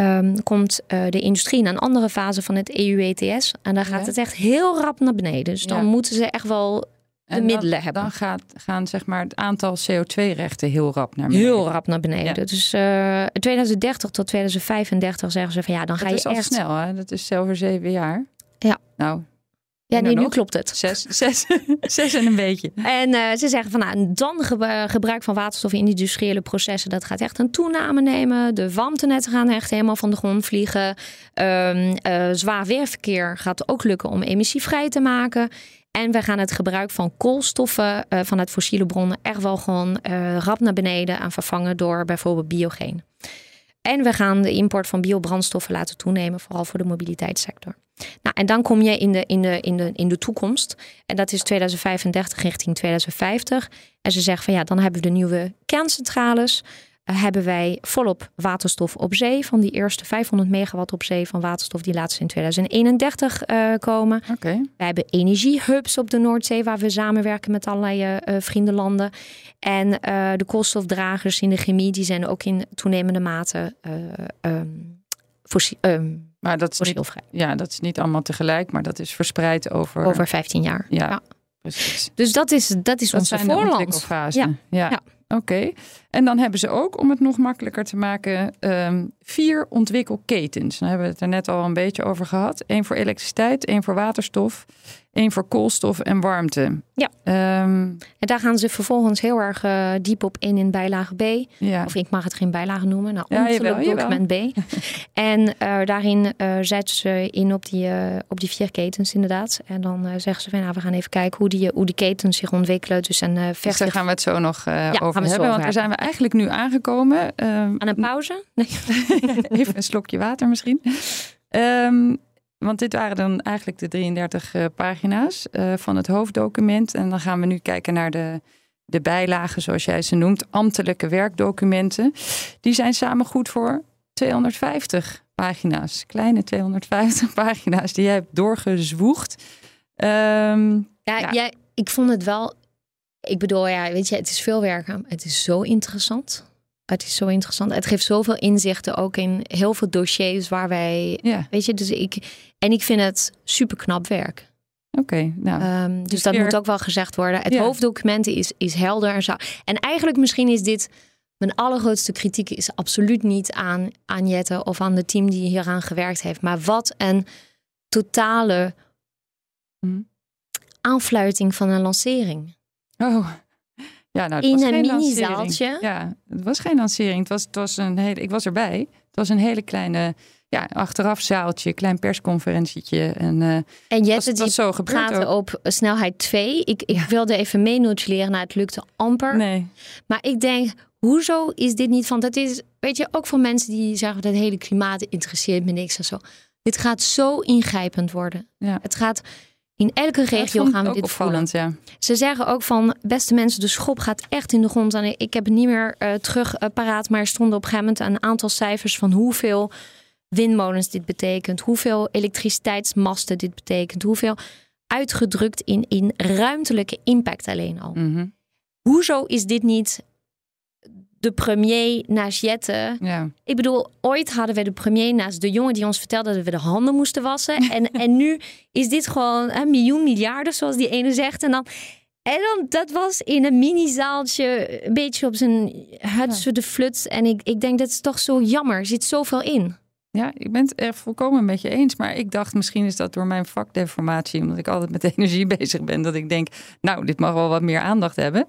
um, komt uh, de industrie in een andere fase van het EU-ETS. En dan gaat ja. het echt heel rap naar beneden. Dus dan ja. moeten ze echt wel de en middelen dan, hebben. Dan gaat, gaan zeg maar het aantal CO2-rechten heel rap naar beneden. Heel rap naar beneden. Dus uh, 2030 tot 2035 zeggen ze van ja, dan ga dat je is al echt... snel, hè? Dat is over zeven jaar. Ja. Nou, ja, nee, nu klopt het. Zes, zes, zes en een beetje. En uh, ze zeggen van nou, dan ge gebruik van waterstof in industriële processen, dat gaat echt een toename nemen. De warmtenetten gaan echt helemaal van de grond vliegen. Um, uh, zwaar weerverkeer gaat ook lukken om emissievrij te maken. En we gaan het gebruik van koolstoffen uh, vanuit fossiele bronnen echt wel gewoon rap naar beneden aan vervangen door bijvoorbeeld biogeen. En we gaan de import van biobrandstoffen laten toenemen, vooral voor de mobiliteitssector. Nou, en dan kom je in de, in, de, in, de, in de toekomst. En dat is 2035 richting 2050. En ze zeggen van ja, dan hebben we de nieuwe kerncentrales. Hebben wij volop waterstof op zee. Van die eerste 500 megawatt op zee van waterstof die laatst in 2031 uh, komen. Okay. We hebben energiehubs op de Noordzee waar we samenwerken met allerlei uh, vriendenlanden. En de koolstofdragers in de chemie die zijn ook in toenemende mate um, fossiel. Um, maar dat is niet, ja, dat is niet allemaal tegelijk, maar dat is verspreid over... Over 15 jaar. Ja, ja. precies. Dus dat is, dat is dat onze voorland. Ja. Ja. ja. ja. Oké. Okay. En dan hebben ze ook, om het nog makkelijker te maken, um, vier ontwikkelketens. Daar hebben we het er net al een beetje over gehad. Eén voor elektriciteit, één voor waterstof, één voor koolstof en warmte. Ja. Um, en daar gaan ze vervolgens heel erg uh, diep op in in bijlage B. Ja. Of ik mag het geen bijlage noemen. Nou, ja, jawel, document jawel. B. en uh, daarin uh, zetten ze in op die, op die vier ketens inderdaad. En dan zeggen ze van nou, we gaan even kijken hoe die, hoe die ketens zich ontwikkelen. Dus, en, uh, dus daar gaan we het zo nog ja, over hebben. Want daar zijn we eigenlijk nu aangekomen. Um, Aan een pauze? Nee. even een slokje water misschien. Um, want dit waren dan eigenlijk de 33 uh, pagina's uh, van het hoofddocument. En dan gaan we nu kijken naar de, de bijlagen, zoals jij ze noemt, ambtelijke werkdocumenten. Die zijn samen goed voor 250 pagina's. Kleine 250 pagina's die jij hebt doorgezwoegd. Um, ja, ja. ja, ik vond het wel. Ik bedoel, ja, weet je, het is veel werk. Het is zo interessant. Het is zo interessant. Het geeft zoveel inzichten ook in heel veel dossiers waar wij. Ja. Weet je, dus ik. En ik vind het super knap werk. Oké, okay, nou. Um, dus, dus dat weer... moet ook wel gezegd worden. Het ja. hoofddocument is, is helder en zo. En eigenlijk misschien is dit. Mijn allergrootste kritiek is absoluut niet aan, aan Jette of aan het team die hieraan gewerkt heeft. Maar wat een totale hm. aanfluiting van een lancering. Oh. Ja, nou, het in was een geen mini-zaaltje. Ja, het was geen lancering. Het was, het was een hele, ik was erbij. Het was een hele kleine, ja, achteraf zaaltje, klein persconferentietje. En, uh, en Jette was, die was zo op snelheid 2. Ik, ik ja. wilde even meenotuleren, nou, het lukte amper. Nee. Maar ik denk, hoezo is dit niet van... Dat is, weet je, ook voor mensen die zeggen... dat hele klimaat interesseert me niks en zo. Dit gaat zo ingrijpend worden. Ja. Het gaat... In elke regio gaan we dit opvallend, ja. Ze zeggen ook van, beste mensen, de schop gaat echt in de grond. En ik heb het niet meer uh, terug uh, paraat, maar er stonden op een gegeven moment een aantal cijfers van hoeveel windmolens dit betekent, hoeveel elektriciteitsmasten dit betekent, hoeveel uitgedrukt in, in ruimtelijke impact alleen al. Mm -hmm. Hoezo is dit niet de premier naast Jette. Ja. Ik bedoel, ooit hadden we de premier naast de jongen die ons vertelde dat we de handen moesten wassen. En, en nu is dit gewoon een miljoen miljarden, zoals die ene zegt. En dan, en dan dat was in een mini-zaaltje, een beetje op zijn hutse de flut. En ik, ik denk, dat is toch zo jammer. Er zit zoveel in. Ja, ik ben het er volkomen met je eens. Maar ik dacht, misschien is dat door mijn vakdeformatie, omdat ik altijd met energie bezig ben, dat ik denk, nou, dit mag wel wat meer aandacht hebben.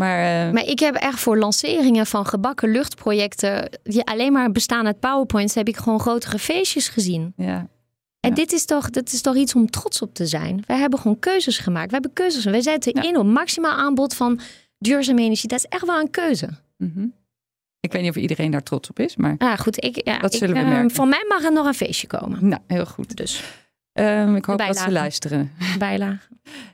Maar, uh... maar ik heb echt voor lanceringen van gebakken luchtprojecten... die alleen maar bestaan uit powerpoints... heb ik gewoon grotere feestjes gezien. Ja. En dit is toch, dat is toch iets om trots op te zijn. Wij hebben gewoon keuzes gemaakt. We hebben keuzes. Wij zetten in op maximaal aanbod van duurzame energie. Dat is echt wel een keuze. Mm Ik weet niet of iedereen daar trots op is, maar. Ah, goed. Ik, ja, dat ik, zullen we uh, merken. Van mij mag er nog een feestje komen. Nou, heel goed. Dus. Um, ik hoop dat ze luisteren. Bijlage.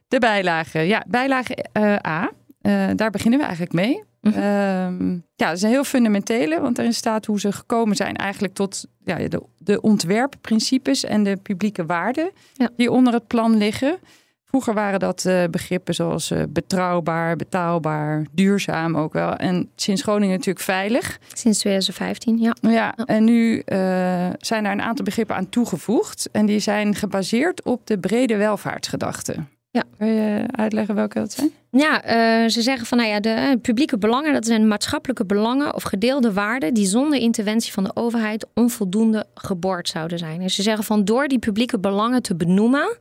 De bijlagen. Ja, bijlage uh, A. Uh, daar beginnen we eigenlijk mee. Mm -hmm. um, ja, dat is een heel fundamentele, want daarin staat hoe ze gekomen zijn eigenlijk tot ja, de, de ontwerpprincipes en de publieke waarden ja. die onder het plan liggen. Vroeger waren dat uh, begrippen zoals uh, betrouwbaar, betaalbaar, duurzaam ook wel. En sinds Groningen natuurlijk veilig. Sinds 2015, ja. Ja, en nu zijn daar een aantal begrippen aan toegevoegd. En die zijn gebaseerd op de brede welvaartsgedachte. Ja. Kun je uitleggen welke dat zijn? Ja, uh, ze zeggen van nou ja, de publieke belangen, dat zijn maatschappelijke belangen of gedeelde waarden die zonder interventie van de overheid onvoldoende geboord zouden zijn. En ze zeggen van door die publieke belangen te benoemen,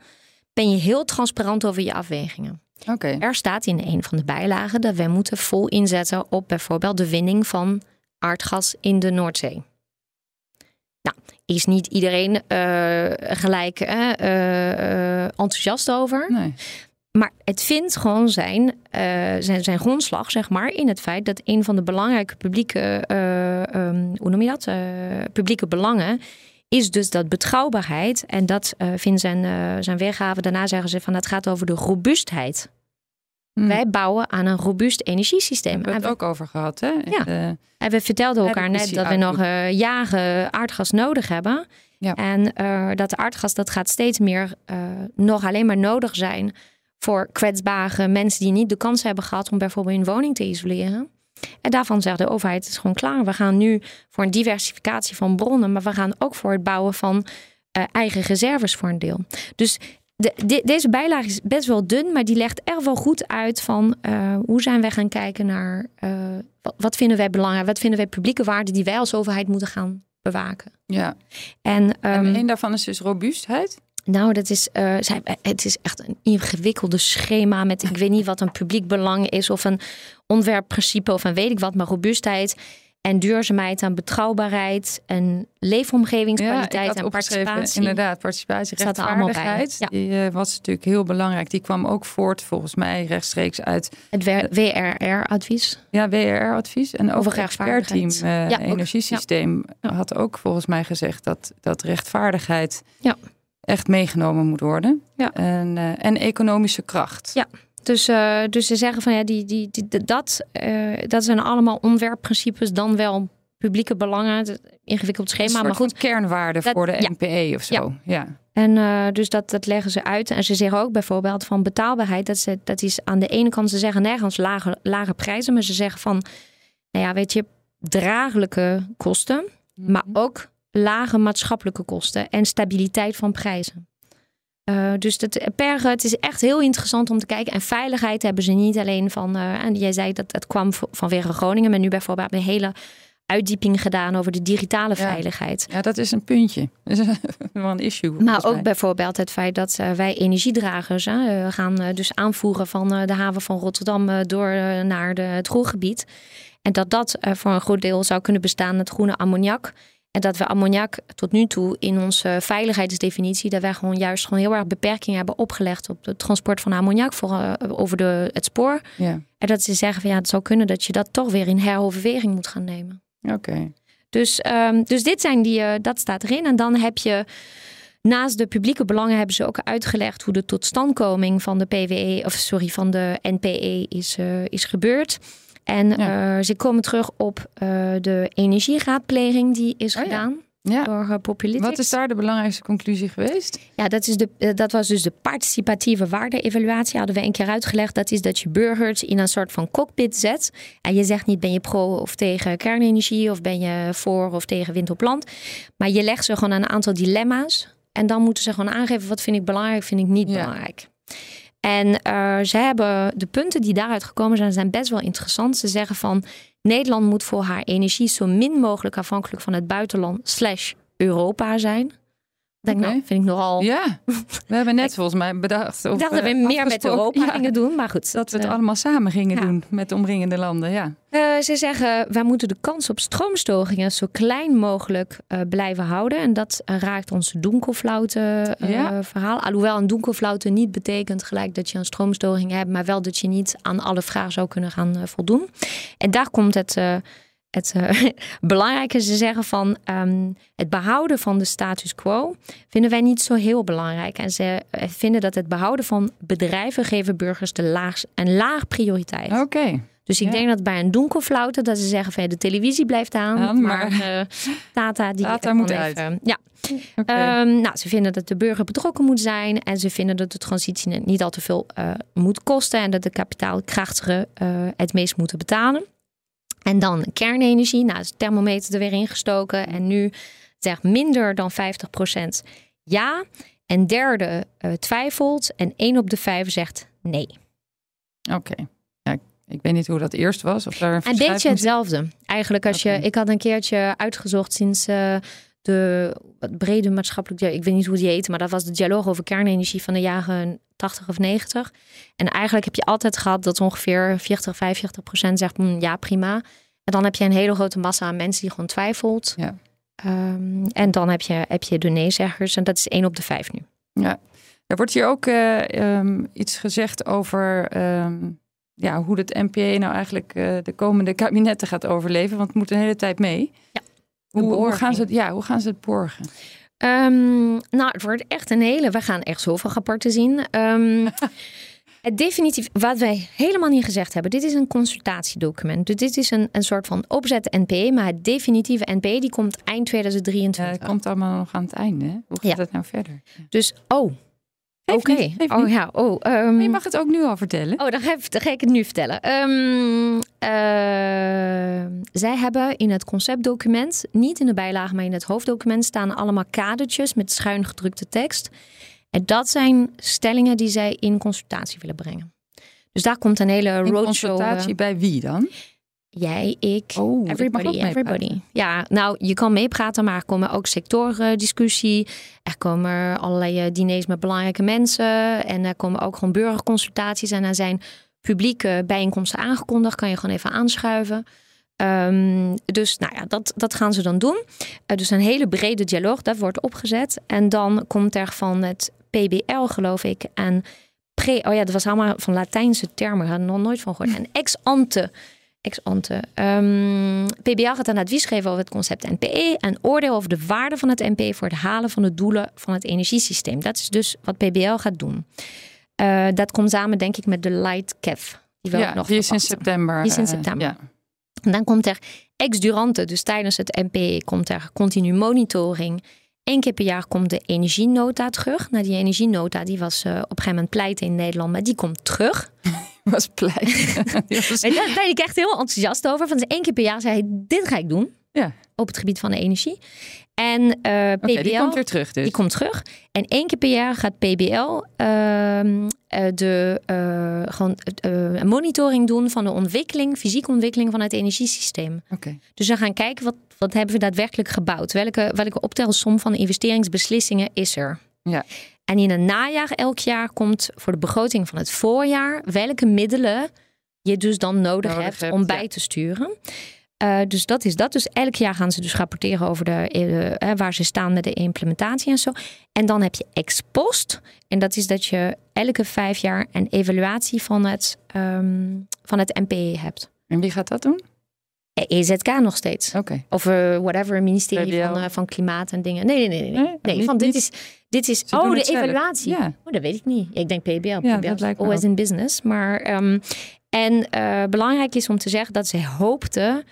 ben je heel transparant over je afwegingen. Okay. Er staat in een van de bijlagen dat wij moeten vol inzetten op bijvoorbeeld de winning van aardgas in de Noordzee. Is niet iedereen uh, gelijk uh, enthousiast over. Nee. Maar het vindt gewoon zijn, zijn, zijn grondslag, zeg maar, in het feit dat een van de belangrijke publieke, um, hoe noem je dat? publieke belangen is dus dat betrouwbaarheid. En dat vindt zijn, zijn weergave. Daarna zeggen ze van het gaat over de robuustheid. Hmm. Wij bouwen aan een robuust energiesysteem. We hebben het ook over gehad, hè? Ja. De, en we vertelden elkaar net dat we nog uh, jaren aardgas nodig hebben. Ja. En dat aardgas dat gaat steeds meer nog alleen maar nodig zijn voor kwetsbare mensen die niet de kans hebben gehad om bijvoorbeeld hun woning te isoleren. En daarvan zegt de overheid, het is gewoon klaar. We gaan nu voor een diversificatie van bronnen, maar we gaan ook voor het bouwen van uh, eigen reserves voor een deel. Dus de, de, deze bijlage is best wel dun, maar die legt er wel goed uit van uh, hoe zijn wij gaan kijken naar uh, wat, wat, vinden wij belangrijk, wat vinden wij publieke waarden die wij als overheid moeten gaan bewaken. Ja. En, um, en een daarvan is dus robuustheid. Nou, dat is, uh, zij, het is echt een ingewikkelde schema met ik weet niet wat een publiek belang is of een ontwerpprincipe of een weet ik wat, maar robuustheid en duurzaamheid en betrouwbaarheid en leefomgevingskwaliteit ja, en participatie. Inderdaad, participatie, rechtvaardigheid. ja. Die uh, was natuurlijk heel belangrijk. Die kwam ook voort volgens mij rechtstreeks uit het WRR-advies. Ja, WRR-advies en ook het expertteam uh, ja, energiesysteem had ook volgens mij gezegd dat dat rechtvaardigheid ja. echt meegenomen moet worden. En, uh, en economische kracht. Ja. Dus, uh, dus ze zeggen van ja, die, die, die, dat, uh, dat zijn allemaal ontwerpprincipes, dan wel publieke belangen, ingewikkeld schema. Maar goed, kernwaarden dat, voor de ja. NPE of zo. Ja. ja. En uh, dus dat, dat leggen ze uit. En ze zeggen ook bijvoorbeeld van betaalbaarheid. Dat, ze, dat is aan de ene kant, ze zeggen nergens lage, lage prijzen. Maar ze zeggen van, nou ja, weet je, draaglijke kosten. Mm -hmm. Maar ook lage maatschappelijke kosten en stabiliteit van prijzen. Uh, dus dat, per, het is echt heel interessant om te kijken. En veiligheid hebben ze niet alleen van. Uh, en jij zei dat het kwam vanwege Groningen, maar nu bijvoorbeeld een hele uitdieping gedaan over de digitale veiligheid. Ja, dat is een puntje. Dat is wel een issue. Maar ook bijvoorbeeld het feit dat wij energiedragers gaan dus aanvoeren van de haven van Rotterdam door naar de, het Roergebied. En dat dat voor een groot deel zou kunnen bestaan uit groene ammoniak. En dat we ammoniak tot nu toe in onze veiligheidsdefinitie, dat wij gewoon juist gewoon heel erg beperkingen hebben opgelegd op het transport van ammoniak voor, uh, over de, het spoor. Ja. En dat ze zeggen van ja, het zou kunnen dat je dat toch weer in heroverweging moet gaan nemen. Oké. Okay. Dus, um, dus dit zijn die, uh, dat staat erin. En dan heb je naast de publieke belangen hebben ze ook uitgelegd hoe de totstandkoming van de PWE, of sorry, van de NPE is, uh, is gebeurd. En ja. uh, ze komen terug op uh, de energieraadpleging die is oh, gedaan ja. Door uh. Wat is daar de belangrijkste conclusie geweest? Ja, dat, is de, dat was dus de participatieve waarde-evaluatie. Hadden we een keer uitgelegd. Dat is dat je burgers in een soort van cockpit zet. En je zegt niet ben je pro of tegen kernenergie of ben je voor of tegen wind op land. Maar je legt ze gewoon een aantal dilemma's. En dan moeten ze gewoon aangeven wat vind ik belangrijk, vind ik niet Ja. belangrijk. En uh, ze hebben de punten die daaruit gekomen zijn, zijn best wel interessant. Ze zeggen van Nederland moet voor haar energie zo min mogelijk afhankelijk van het buitenland slash Europa zijn. Denk, Oké. nou, vind ik nogal. Ja, we hebben net volgens mij bedacht. Of ik dacht dat we meer met Europa Ja, gingen doen, maar goed. Dat we het eh, allemaal samen gingen ja. doen met de omringende landen. Ja. Eh, ze zeggen, wij moeten de kans op stroomstogingen zo klein mogelijk eh, blijven houden. En dat eh, raakt ons donkerflauten eh, Ja. verhaal. Alhoewel een donkerflauten niet betekent gelijk dat je een stroomstoging hebt, maar wel dat je niet aan alle vragen zou kunnen gaan eh, voldoen. En daar komt het, het eh, belangrijke. Ze zeggen van ehm, het behouden van de status quo vinden wij niet zo heel belangrijk. En ze eh, vinden dat het behouden van bedrijven geven burgers de laag, een laag prioriteit. Oké. Dus ik Ja. denk dat bij een donkerflauten dat ze zeggen van de televisie blijft aan, maar, maar- eh, Tata die kan moet even- uit. Ja, Oké. Ehm, nou, ze vinden dat de burger betrokken moet zijn en ze vinden dat de transitie niet al te veel moet kosten en dat de kapitaalkrachtigen het meest moeten betalen. En dan kernenergie, nou is de thermometer er weer ingestoken en nu zegt minder dan 50% ja. En derde eh, twijfelt en één op de vijf zegt nee. Oké. Ja, ik- weet niet hoe dat eerst was. Of daar een Een beetje hetzelfde. Eigenlijk als je, ik had een keertje uitgezocht sinds eh, de wat brede maatschappelijk, ik weet niet hoe die heet, maar dat was de dialoog over kernenergie van de jaren 80 of 90. En eigenlijk heb je altijd gehad dat ongeveer 40, 45 procent zegt "Hm, ja prima. En dan heb je een hele grote massa aan mensen die gewoon twijfelt. Ja. Ehm, en dan heb je, heb je de nee-zeggers en dat is één op de vijf nu. Ja. Er wordt hier ook eh, ehm, iets gezegd over ehm, ja, hoe het NPA nou eigenlijk eh, de komende kabinetten gaat overleven. Want het moet een hele tijd mee. Ja, Hoe, hoe, gaan ze het, ja, hoe gaan ze het borgen? Ehm, nou, het wordt echt een hele. We gaan echt zoveel rapporten zien. Ehm, het definitief, wat wij helemaal niet gezegd hebben, dit is een consultatiedocument. Dus dit is een, een soort van opzet NPE, maar het definitieve NPE die komt eind Ja, 2023. het komt allemaal nog aan het einde. hè? Hoe gaat Ja. het nou verder? Dus, oh, oké. Oh ja, oh. Maar je mag het ook nu al vertellen. Oh, dan ga, ik- dan ga ik het nu vertellen. Ehm, eh, zij hebben in het conceptdocument, niet in de bijlage, maar in het hoofddocument, staan allemaal kadertjes met schuin gedrukte tekst. En dat zijn stellingen die zij in consultatie willen brengen. Dus daar komt een hele In roadshow. consultatie eh, bij wie dan? Jij, ik, Oh, everybody, everybody. Ja, nou, je kan meepraten, maar er komen ook sectordiscussie. Er komen allerlei eh, diners met belangrijke mensen. En er komen ook gewoon burgerconsultaties. En er zijn publieke bijeenkomsten aangekondigd. Kan je gewoon even aanschuiven. Ehm, dus nou ja, dat, dat gaan ze dan doen. Eh, dus een hele brede dialoog, dat wordt opgezet. En dan komt er van het PBL, geloof ik, en pre... Oh ja, dat was allemaal van Latijnse termen. Ik had er nog nooit van gehoord. En ex ex ante. Ehm, PBL gaat een advies geven over het concept NPE en oordeel over de waarde van het NPE voor het halen van de doelen van het energiesysteem. Dat is dus wat PBL gaat doen. Eh, dat komt samen, denk ik, met de Light CAF. Die Ja, nog die is in september. Die is in eh, september. ja. En dan komt er ex durante, dus tijdens het NPE, komt er continu monitoring. Eén keer per jaar komt de energienota terug. Nou, die energienota die was eh, op een gegeven moment pleiten in Nederland, maar die komt terug. was blij. Die was- Daar ben ik echt heel enthousiast over. Van dus één keer per jaar zei hij, dit ga ik doen. Ja. Op het gebied van de energie. En eh PBL, Oké, die komt weer terug dus. die komt terug. En één keer per jaar gaat PBL ehm, eh, de eh, gewoon, eh, een monitoring doen van de ontwikkeling, fysieke ontwikkeling van het energiesysteem. Oké. Dus we gaan kijken wat, wat hebben we daadwerkelijk gebouwd. Welke, welke optelsom van investeringsbeslissingen is er? Ja. En in het najaar elk jaar komt voor de begroting van het voorjaar welke middelen je dus dan nodig, Nodig hebt hebt, om bij ja. te sturen. Eh, dus dat is dat. Dus elk jaar gaan ze dus rapporteren over de, eh, eh, waar ze staan met de implementatie en zo. En dan heb je ex post. En dat is dat je elke vijf jaar een evaluatie van het, ehm, van het NPE hebt. En wie gaat dat doen? EZK nog steeds. Oké. Of eh, whatever, ministerie van, van Klimaat en dingen. Nee, nee, nee. Nee, nee. Nee? nee Niet- van dit niet- is, dit is Ze oh, de evaluatie. Ja. Oh, dat weet ik niet. Ik denk PBL. Ja, PBL dat is lijkt me always in business. Maar, ehm, en eh, belangrijk is om te zeggen dat zij hoopten...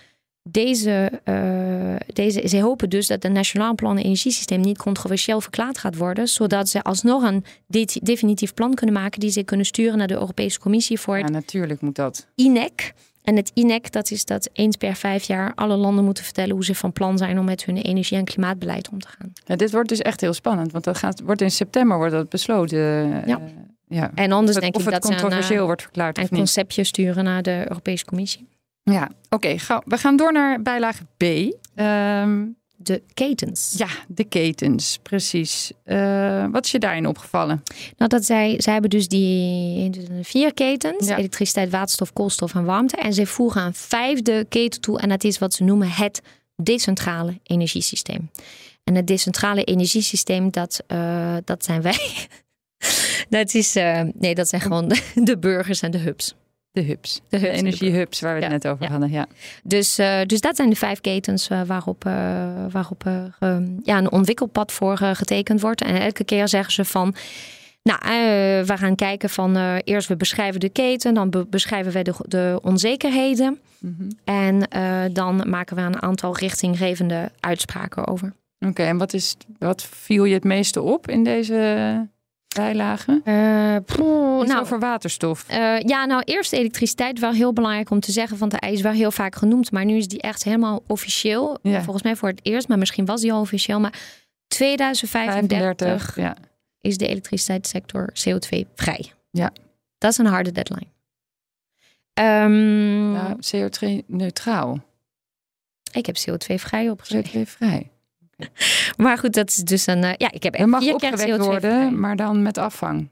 Deze, eh, deze, zij hopen dus dat het Nationaal Plan Energiesysteem niet controversieel verklaard gaat worden, zodat ze alsnog een de- definitief plan kunnen maken die ze kunnen sturen naar de Europese Commissie voor Ja, natuurlijk moet dat. INEC. En het INEC, dat is dat eens per vijf jaar alle landen moeten vertellen hoe ze van plan zijn om met hun energie- en klimaatbeleid om te gaan. Ja, dit wordt dus echt heel spannend, want dat gaat, wordt in september wordt dat besloten. eh, Ja. ja. En anders Of het, denk of ik het dat een, controversieel eh, wordt verklaard of een niet. conceptje sturen naar de Europese Commissie. Ja, oké. we gaan door naar bijlage B. Ehm, de ketens. Ja, de ketens, precies. Uh, wat is je daarin opgevallen? Nou, dat zij, zij hebben dus die vier ketens: elektriciteit, waterstof, koolstof en warmte. En ze voegen een vijfde keten toe, en dat is wat ze noemen het decentrale energiesysteem. En het decentrale energiesysteem, dat, uh, dat zijn wij. dat is, uh, nee, dat zijn gewoon de burgers en de hubs. De hubs. De, hubs, de energiehubs waar we het net over hadden. Ja. Dus, uh, dus dat zijn de vijf ketens uh, waarop, uh, waarop ja, een ontwikkelpad voor getekend wordt. En elke keer zeggen ze van. Nou, we gaan kijken van eerst we beschrijven de keten, dan be beschrijven we de, de onzekerheden. Mm -hmm. En dan maken we een aantal richtinggevende uitspraken over. Oké, en wat, is, wat viel je het meeste op in deze bijlagen? Uh, nou, over waterstof. Uh, ja, nou eerst elektriciteit wel heel belangrijk om te zeggen, want de ijs wel heel vaak genoemd, maar nu is die echt helemaal officieel. Ja. Volgens mij voor het eerst, maar misschien was die al officieel. Maar 2035 35, ja. is de elektriciteitssector CO2 vrij. Ja. Dat is een harde deadline. Um, nou, CO2 neutraal. Ik heb CO2 vrij opgeschreven. CO2 vrij. maar goed, dat is dus een. Uh, ja, ik heb er mag opgewekt worden, maar dan met afvang.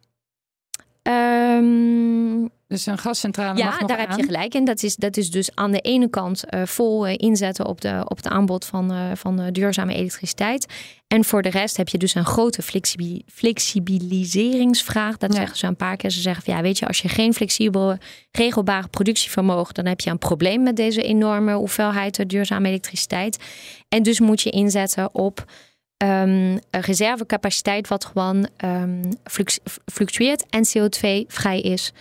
Um, dus een gascentrale. Ja, mag nog daar heb je gelijk in. Dat is, dat is dus aan de ene kant uh, vol uh, inzetten op, de, op het aanbod van, uh, van duurzame elektriciteit. En voor de rest heb je dus een grote flexibil flexibiliseringsvraag. Dat ja. zeggen ze een paar keer. Ze zeggen van ja, weet je, als je geen flexibele, regelbare productievermogen, dan heb je een probleem met deze enorme hoeveelheid duurzame elektriciteit. En dus moet je inzetten op um, reservecapaciteit, wat gewoon um, fluctueert en CO2-vrij is.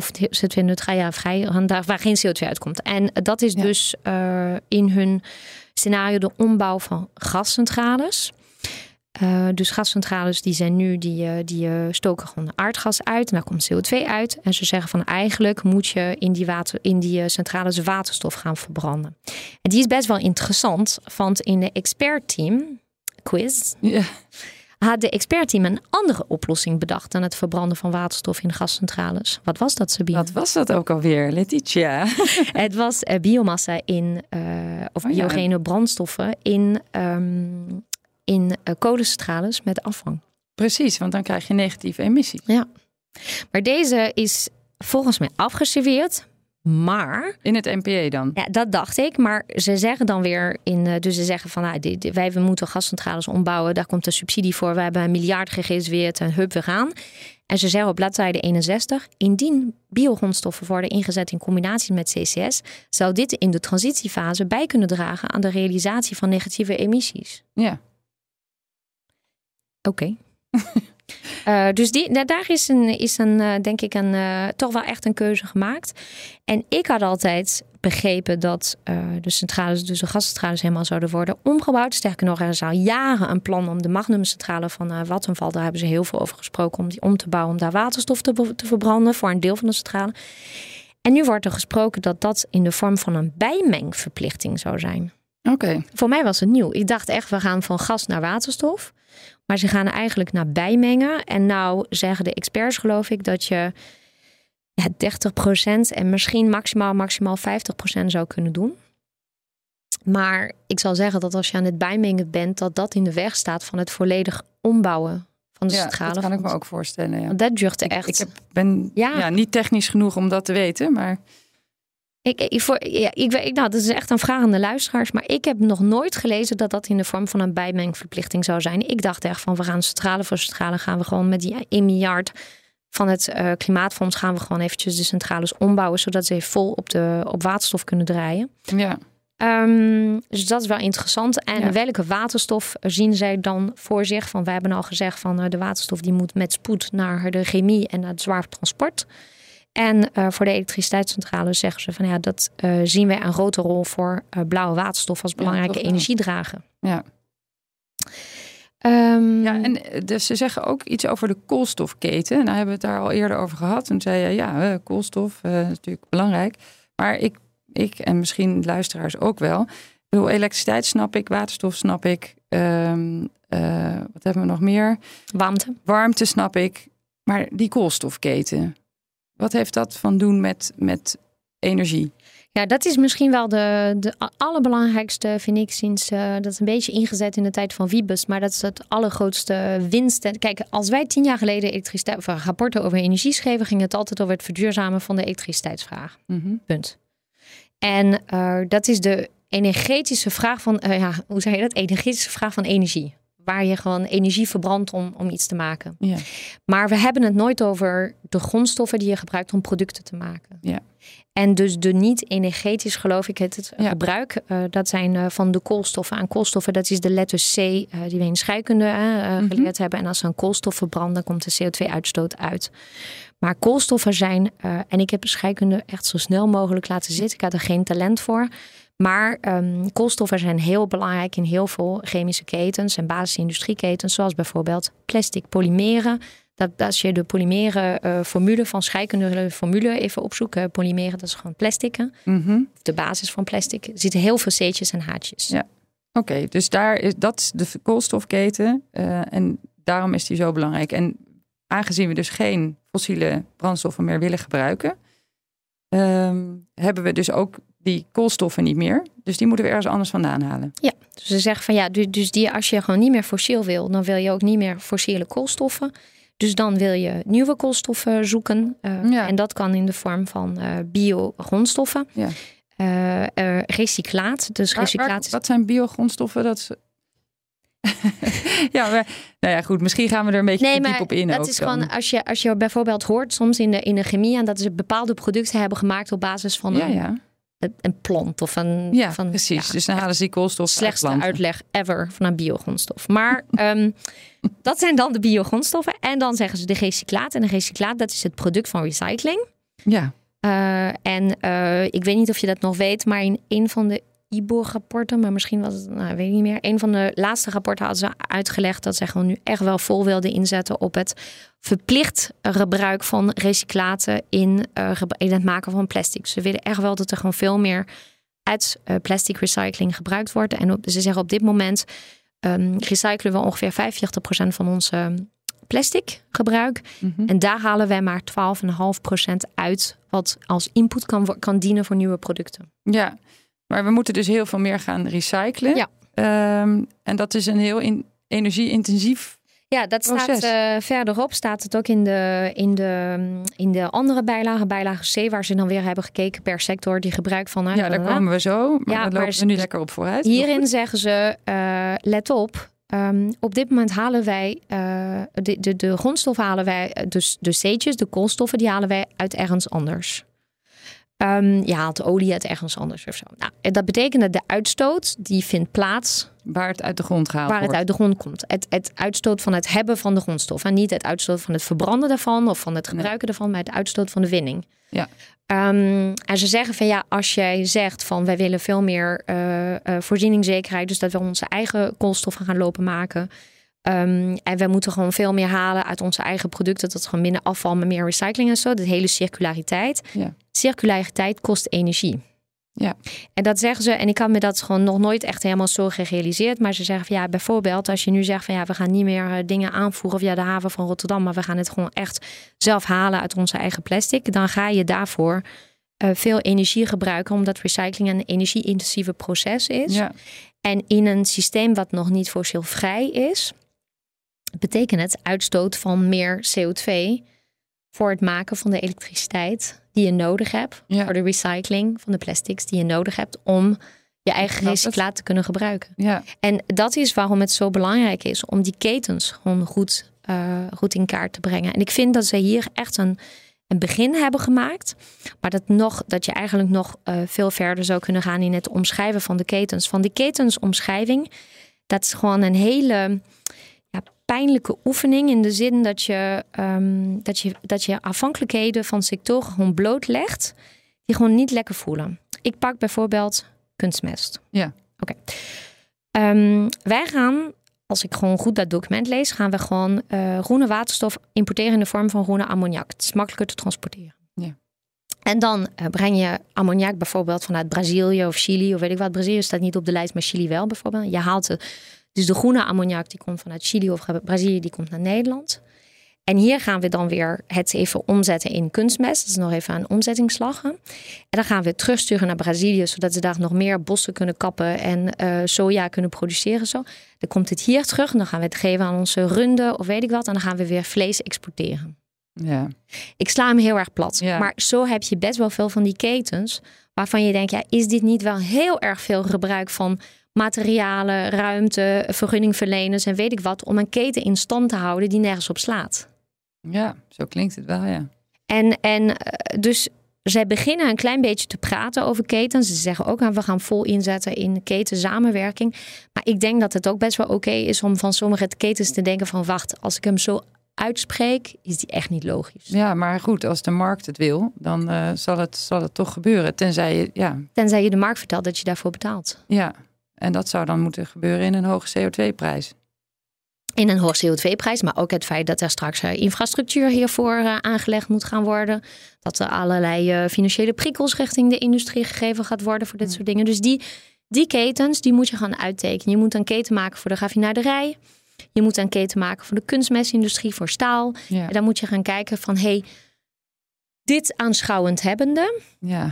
Of CO2-neutraal, ja, vrij, waar geen CO2 uitkomt. En dat is dus uh, in hun scenario de ombouw van gascentrales. Uh, dus gascentrales die zijn nu, die, uh, die uh, stoken gewoon aardgas uit en daar komt CO2 uit. En ze zeggen van eigenlijk moet je in die, water, in die centrales waterstof gaan verbranden. En die is best wel interessant, want in de expertteam quiz ja. Had de expertteam een andere oplossing bedacht dan het verbranden van waterstof in gascentrales. Wat was dat, Sabine? Wat was dat ook alweer, Letitia? het was uh, biomassa in, uh, of oh, biogene ja. brandstoffen in, um, in uh, kolencentrales met afvang. Precies, want dan krijg je negatieve emissie. Ja. Maar deze is volgens mij afgeserveerd maar. In het NPE dan? Ja, dat dacht ik. Maar ze zeggen dan weer in. Eh, dus ze zeggen van nou, die, wij we moeten gascentrales ombouwen. Daar komt een subsidie voor. We hebben een miljard gereserveerd en hup, we gaan. En ze zeggen op bladzijde 61: indien biogrondstoffen worden ingezet in combinatie met CCS, zou dit in de transitiefase bij kunnen dragen aan de realisatie van negatieve emissies. Ja. Oké. Uh, dus die, daar is, een, is een, uh, denk ik een, uh, toch wel echt een keuze gemaakt. En ik had altijd begrepen dat de centrales, dus de gascentrales, helemaal zouden worden omgebouwd. Sterker nog, er is al jaren een plan om de magnumcentrale van Vattenval, daar hebben ze heel veel over gesproken, om die om te bouwen, om daar waterstof te, te verbranden voor een deel van de centrale. En nu wordt er gesproken dat dat in de vorm van een bijmengverplichting zou zijn. Oké. Voor mij was het nieuw. Ik dacht echt, we gaan van gas naar waterstof. Maar ze gaan eigenlijk naar bijmengen. En nou zeggen de experts, geloof ik, dat je ja, 30% en misschien maximaal, maximaal 50% zou kunnen doen. Maar ik zal zeggen dat als je aan het bijmengen bent, dat dat in de weg staat van het volledig ombouwen van de ja. Dat kan ik me ook voorstellen. Ja. Dat duurt echt. Ik, ik heb, ben ja. niet technisch genoeg om dat te weten, maar. Ik, ik, voor, ja, ik, ik, nou, dat is echt een vraag aan de luisteraars. Maar ik heb nog nooit gelezen dat dat in de vorm van een bijmengverplichting zou zijn. Ik dacht echt van we gaan centrale voor centrale gaan we gewoon met die 1 miljard van het uh, klimaatfonds gaan we gewoon eventjes de centrales ombouwen. Zodat ze vol op, de, op waterstof kunnen draaien. Ja. Um, dus dat is wel interessant. En ja. welke waterstof zien zij dan voor zich? Van, we hebben al gezegd van uh, de waterstof die moet met spoed naar de chemie en naar het zwaar transport. En uh, voor de elektriciteitscentrale zeggen ze van ja, dat uh, zien wij een grote rol voor uh, blauwe waterstof als belangrijke ja, energiedrager. Ja. Um, ja, en dus ze zeggen ook iets over de koolstofketen. Nou hebben we het daar al eerder over gehad. En zei je, ja, koolstof is natuurlijk belangrijk. Maar ik, ik en misschien luisteraars ook wel. Ik bedoel, elektriciteit snap ik, waterstof snap ik. Um, wat hebben we nog meer? Warmte. Warmte snap ik. Maar die koolstofketen, wat heeft dat van doen met, met energie? Ja, dat is misschien wel de, de allerbelangrijkste, vind ik, sinds uh, dat is een beetje ingezet in de tijd van Wiebes. Maar dat is het allergrootste winst. Kijk, als wij tien jaar geleden elektriciteit, of rapporten over energie schreven, ging het altijd over het verduurzamen van de elektriciteitsvraag. Mhm. Punt. En uh, dat is de energetische vraag van, uh, ja, hoe zeg je dat? Energetische vraag van energie waar je gewoon energie verbrandt om, om iets te maken. Ja. Maar we hebben het nooit over de grondstoffen die je gebruikt om producten te maken. Ja. En dus de niet-energetisch, geloof ik, het, het Ja. gebruik, eh, dat zijn eh, van de koolstoffen aan koolstoffen. Dat is de letter C eh, die we in scheikunde eh, geleerd hebben. En als er een koolstof verbrandt, dan komt de CO2-uitstoot uit. Maar koolstoffen zijn, en ik heb scheikunde echt zo snel mogelijk laten zitten. Ik had er geen talent voor. Maar ehm, koolstoffen zijn heel belangrijk in heel veel chemische ketens en basisindustrieketens, zoals bijvoorbeeld plastic, polymeren. Dat, als je de polymeren eh, formule van scheikunde formule even opzoekt, eh, polymeren, dat is gewoon plastic. Of de basis van plastic. Er zitten heel veel C'tjes en H'tjes. Ja. Oké, dus daar is, dat is de koolstofketen. eh, en daarom is die zo belangrijk. En aangezien we dus geen fossiele brandstoffen meer willen gebruiken, ehm, hebben we dus ook die koolstoffen niet meer. Dus die moeten we ergens anders vandaan halen. Ja, dus ze zeggen van ja, du- dus die, als je gewoon niet meer fossiel wil, dan wil je ook niet meer fossiele koolstoffen. Dus dan wil je nieuwe koolstoffen zoeken. eh, Ja. En dat kan in de vorm van eh bio-grondstoffen. Ja. Eh, recyclaat. Dus Waar- waar- recyclaat wat zijn biogrondstoffen? Dat is... ja, maar, nou ja, goed. Misschien gaan we er een beetje Nee, maar op in. dat is dan. gewoon als je, als je bijvoorbeeld hoort soms in de, in de chemie en dat ze bepaalde producten hebben gemaakt op basis van Ja, ja. Een, plant of een ja van, precies. ja, dus dan halen ze die koolstof slechtste uitleg ever van een biogrondstof. Maar ehm, dat zijn dan de biogrondstoffen. En dan zeggen ze de recyclaat. En de recyclaat, dat is het product van recycling. Ja, Eh, en eh, ik weet niet of je dat nog weet, maar in een van de IBOR-rapporten, maar misschien was het, nou, weet ik niet meer. Een van de laatste rapporten hadden ze uitgelegd dat ze gewoon nu echt wel vol wilden inzetten op het verplicht gebruik van recyclaten in, eh, in het maken van plastic. Ze willen echt wel dat er gewoon veel meer uit eh, plastic recycling gebruikt wordt. En op, ze zeggen op dit moment ehm, recyclen we ongeveer 45% van onze plastic gebruik. mhm. En daar halen wij maar 12,5% uit wat als input kan, kan dienen voor nieuwe producten. ja. Maar we moeten dus heel veel meer gaan recyclen. Ja. Ehm, en dat is een heel in, energie-intensief. Ja, dat staat Proces. eh, verderop, staat het ook in de, in, de, in de andere bijlage, bijlage C, waar ze dan weer hebben gekeken per sector die gebruik van. Ja, daar komen we zo. Maar Ja, daar lopen ze- we nu lekker op vooruit. Hierin zeggen ze, eh, let op, ehm, op dit moment halen wij eh, de, de, de grondstoffen halen wij, dus de C'tjes, de koolstoffen, die halen wij uit ergens anders. Ehm je haalt olie uit ergens anders of zo. Nou, dat betekent dat de uitstoot die vindt plaats Waar het uit de grond gehaald waar het uit de grond komt. Het, het uitstoot van het hebben van de grondstof. En niet het uitstoot van het verbranden daarvan of van het gebruiken daarvan, maar het uitstoot van de winning. Ja. Ehm, en ze zeggen van ja, als jij zegt van wij willen veel meer eh, voorzieningszekerheid, dus dat we onze eigen koolstoffen gaan lopen maken. Ehm, en we moeten gewoon veel meer halen uit onze eigen producten. Dat is gewoon minder afval, maar meer recycling en zo. De hele circulariteit. Ja. Circulariteit kost energie. Ja. En dat zeggen ze, en ik had me dat gewoon nog nooit echt helemaal zo gerealiseerd. Maar ze zeggen van ja, bijvoorbeeld als je nu zegt van ja, we gaan niet meer eh, dingen aanvoeren via de haven van Rotterdam, maar we gaan het gewoon echt zelf halen uit onze eigen plastic. Dan ga je daarvoor eh, veel energie gebruiken, omdat recycling een energie-intensieve proces is. Ja. En in een systeem wat nog niet fossielvrij is, betekent het uitstoot van meer CO2 voor het maken van de elektriciteit die je nodig hebt. Ja. Voor de recycling van de plastics die je nodig hebt om je eigen recyclaat te kunnen gebruiken. Ja. En dat is waarom het zo belangrijk is om die ketens gewoon goed, eh, goed in kaart te brengen. En ik vind dat ze hier echt een, een begin hebben gemaakt. Maar dat, nog, dat je eigenlijk nog eh, veel verder zou kunnen gaan in het omschrijven van de ketens. Van die ketensomschrijving, dat is gewoon een hele pijnlijke oefening. In de zin dat je, ehm, dat, je, dat je afhankelijkheden van sectoren gewoon blootlegt. Die gewoon niet lekker voelen. Ik pak bijvoorbeeld kunstmest. Ja. Oké. Ehm, wij gaan, als ik gewoon goed dat document lees, gaan we gewoon eh, groene waterstof importeren in de vorm van groene ammoniak. Het is makkelijker te transporteren. Ja. En dan eh, breng je ammoniak bijvoorbeeld vanuit Brazilië of Chili of weet ik wat. Brazilië staat niet op de lijst, maar Chili wel bijvoorbeeld. Je haalt het. Dus de groene ammoniak die komt vanuit Chili of Brazilië, die komt naar Nederland. En hier gaan we dan weer het even omzetten in kunstmest. Dat is nog even een omzettingsslag. En dan gaan we terugsturen naar Brazilië, zodat ze daar nog meer bossen kunnen kappen en uh, soja kunnen produceren. Zo. Dan komt het hier terug en dan gaan we het geven aan onze runden of weet ik wat. En dan gaan we weer vlees exporteren. Ja. Ik sla hem heel erg plat. Maar zo heb je best wel veel van die ketens waarvan je denkt, ja, is dit niet wel heel erg veel gebruik van materialen, ruimte, vergunningverleners en weet ik wat, om een keten in stand te houden die nergens op slaat? Ja, zo klinkt het wel, ja. En, en eh, dus zij beginnen een klein beetje te praten over ketens. Ze zeggen ook, we gaan vol inzetten in ketensamenwerking. Maar ik denk dat het ook best wel oké is om van sommige ketens te denken van... wacht, als ik hem zo uitspreek, is die echt niet logisch. Ja, maar goed, als de markt het wil, dan uh, zal, het, zal het toch gebeuren. Tenzij je, ja. Tenzij je de markt vertelt dat je daarvoor betaalt. Ja, en dat zou dan moeten gebeuren in een hoge CO2-prijs. In een hoge CO2-prijs, maar ook het feit dat er straks eh, infrastructuur hiervoor uh, aangelegd moet gaan worden. Dat er allerlei financiële prikkels richting de industrie gegeven gaat worden voor dit soort dingen. Dus die, die ketens, die moet je gaan uittekenen. Je moet een keten maken voor de raffinaderij. Je moet een keten maken voor de kunstmestindustrie, voor staal. En dan moet je gaan kijken van, hey, dit aanschouwend hebbende, ja.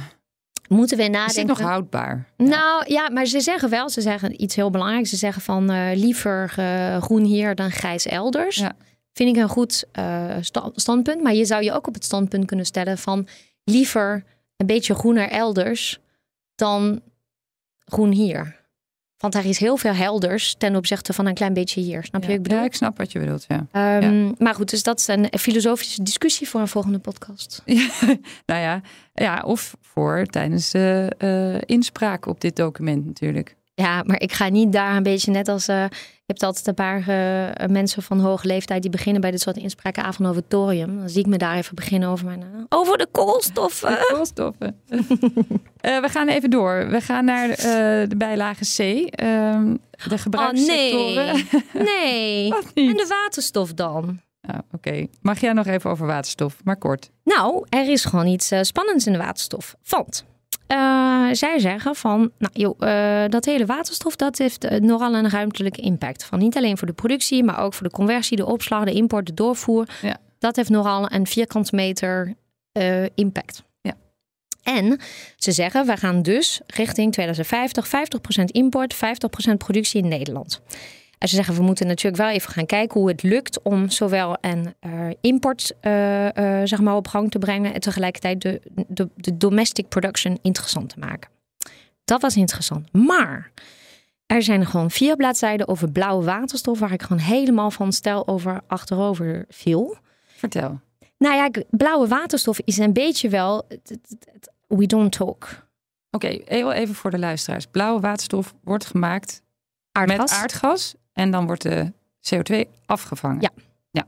Moeten we nadenken. Is het nog houdbaar? Nou ja, maar ze zeggen wel, ze zeggen iets heel belangrijks. Ze zeggen van uh, liever uh, groen hier dan grijs elders. Ja. Vind ik een goed uh, standpunt. Maar je zou je ook op het standpunt kunnen stellen van liever een beetje groener elders dan groen hier. Want er is heel veel helders ten opzichte van een klein beetje hier. Snap je? ik bedoel? Ja, ik snap wat je bedoelt. Ja. Um, Maar goed, dus dat is een filosofische discussie voor een volgende podcast. nou ja, ja, of voor tijdens de uh, inspraak op dit document natuurlijk. Ja, maar ik ga niet daar een beetje net als. Uh, je hebt altijd een paar uh, mensen van hoge leeftijd die beginnen bij dit soort inspraken avond over thorium. Dan zie ik me daar even beginnen over mijn. Uh, over de koolstoffen. De koolstoffen. we gaan even door. We gaan naar de bijlage C. Ehm, de gebruikssectoren. Oh, nee. nee. En de waterstof dan? Nou, Oké, mag jij nog even over waterstof, maar kort. Nou, er is gewoon iets spannends in de waterstof. Want uh, zij zeggen van, nou joh, uh, dat hele waterstof dat heeft uh, nogal een ruimtelijke impact. Van niet alleen voor de productie, maar ook voor de conversie, de opslag, de import, de doorvoer. Ja. Dat heeft nogal een vierkant meter impact. Ja. En ze zeggen, we gaan dus richting 2050 50% import, 50% productie in Nederland. En ze zeggen, we moeten natuurlijk wel even gaan kijken hoe het lukt om zowel een uh, import uh, uh, zeg maar op gang te brengen en tegelijkertijd de, de, de domestic production interessant te maken. Dat was interessant. Maar er zijn gewoon vier bladzijden over blauwe waterstof waar ik gewoon helemaal van stel over achterover viel. Vertel. Nou ja, blauwe waterstof is een beetje wel. We don't talk. Oké, even voor de luisteraars. Blauwe waterstof wordt gemaakt aardgas. met aardgas en dan wordt de CO2 afgevangen. Ja. ja.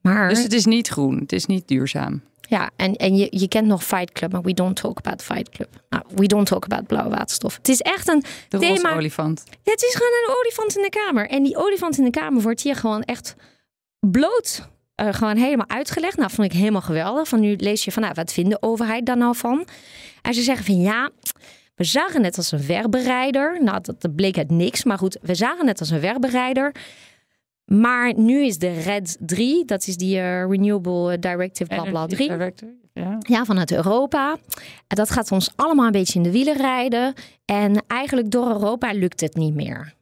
Maar... Dus het is niet groen, het is niet duurzaam. Ja, en, en je, je kent nog Fight Club, maar we don't talk about Fight Club. Nou, we don't talk about blauwe waterstof. Het is echt een de thema. olifant. Ja, het is gewoon een olifant in de kamer. En die olifant in de kamer wordt hier gewoon echt bloot uh, gewoon helemaal uitgelegd. Nou, vond ik helemaal geweldig. Van nu lees je van, nou, wat vindt de overheid daar nou van? En ze zeggen van, ja, we zagen het als een werkbereider. Nou, dat, bleek het niks. Maar goed, we zagen het als een werkbereider. Maar nu is de RED 3, dat is die uh, Renewable Directive blabla 3. ja. ja, vanuit Europa. En dat gaat ons allemaal een beetje in de wielen rijden. En eigenlijk door Europa lukt het niet meer.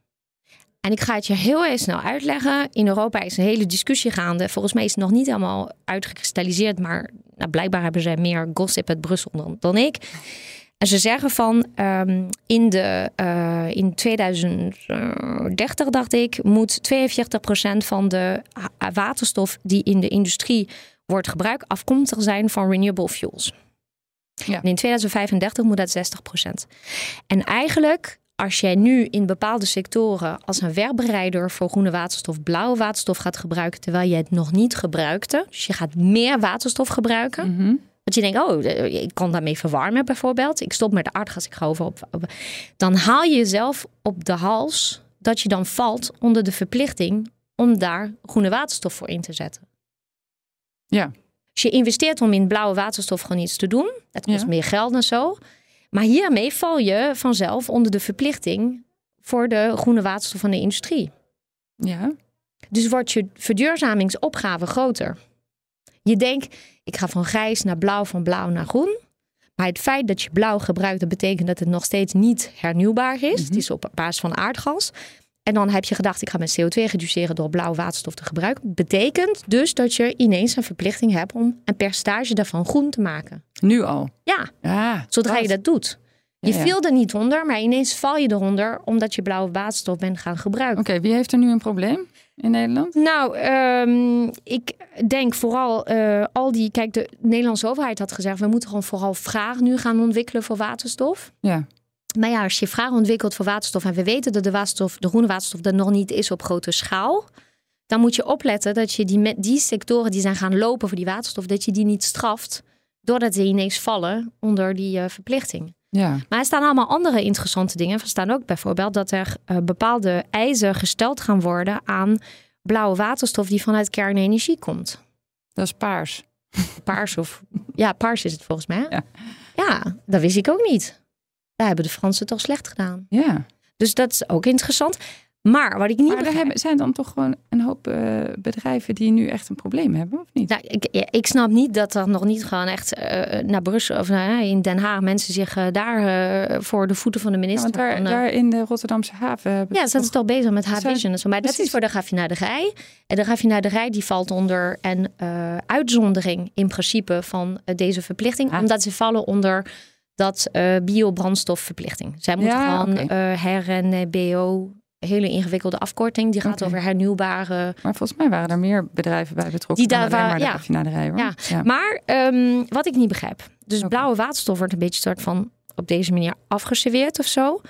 En ik ga het je heel even snel uitleggen. In Europa is een hele discussie gaande. Volgens mij is het nog niet helemaal uitgekristalliseerd. Maar nou, blijkbaar hebben zij meer gossip uit Brussel dan, dan ik. En ze zeggen van um, in, de, uh, in 2030, dacht ik, moet 42% van de waterstof die in de industrie wordt gebruikt afkomstig zijn van renewable fuels. Ja. En in 2035 moet dat 60%. En eigenlijk, als jij nu in bepaalde sectoren als een werkbereider voor groene waterstof blauwe waterstof gaat gebruiken, terwijl je het nog niet gebruikte, dus je gaat meer waterstof gebruiken. Mm -hmm dat je denkt, oh, ik kan daarmee verwarmen bijvoorbeeld. Ik stop met de aardgas, ik ga over op, Dan haal je jezelf op de hals dat je dan valt onder de verplichting om daar groene waterstof voor in te zetten. Ja. Als je investeert om in blauwe waterstof gewoon iets te doen, dat kost meer geld en zo. Maar hiermee val je vanzelf onder de verplichting voor de groene waterstof van de industrie. Ja. Dus wordt je verduurzamingsopgave groter. Je denkt, ik ga van grijs naar blauw, van blauw naar groen. Maar het feit dat je blauw gebruikt, dat betekent dat het nog steeds niet hernieuwbaar is. Het is op basis van aardgas. En dan heb je gedacht, ik ga mijn CO2 reduceren door blauwe waterstof te gebruiken. Betekent dus dat je ineens een verplichting hebt om een percentage daarvan groen te maken. Nu al? Ja, Ah, zodra dat. je dat doet. Je Ja, ja. viel er niet onder, maar ineens val je eronder omdat je blauwe waterstof bent gaan gebruiken. Oké, wie heeft er nu een probleem in Nederland? Nou, ehm, ik denk vooral eh, al die. Kijk, de Nederlandse overheid had gezegd: we moeten gewoon vooral vraag nu gaan ontwikkelen voor waterstof. Ja, Maar ja, als je vraag ontwikkelt voor waterstof en we weten dat de waterstof, de groene waterstof, er nog niet is op grote schaal. Dan moet je opletten dat je die, met die sectoren die zijn gaan lopen voor die waterstof, dat je die niet straft doordat ze ineens vallen onder die eh, verplichting. Ja. Maar er staan allemaal andere interessante dingen. Er staan ook bijvoorbeeld dat er eh, bepaalde eisen gesteld gaan worden aan blauwe waterstof die vanuit kernenergie komt. dat is paars. Paars of ja, paars is het volgens mij. Ja. ja, dat wist ik ook niet. Daar hebben de Fransen toch slecht gedaan. Ja, Dus dat is ook interessant. Maar wat ik niet maar er hebben, zijn dan toch gewoon een hoop eh, bedrijven die nu echt een probleem hebben, of niet? Nou, ik, ja, ik snap niet dat er nog niet gewoon echt eh, naar Brussel of nou, in Den Haag mensen zich eh, daar eh, voor de voeten van de Ja, minister. want daar, van, eh, daar in de Rotterdamse haven hebben Ja, ze zijn toch- bezig met zo. Maar dat is voor de raffinaderij. En de raffinaderij die valt onder een eh, uitzondering in principe van eh, deze verplichting. Ah. Omdat ze vallen onder dat eh biobrandstofverplichting. Zij moeten Ja, gewoon eh her en eh, BO, hele ingewikkelde afkorting. Die gaat over hernieuwbare... Maar volgens mij waren er meer bedrijven bij betrokken Die dan daar alleen waar- maar de ja. Ja. Ja. Maar ehm, wat ik niet begrijp. Dus blauwe waterstof wordt een beetje soort van op deze manier afgeserveerd of zo.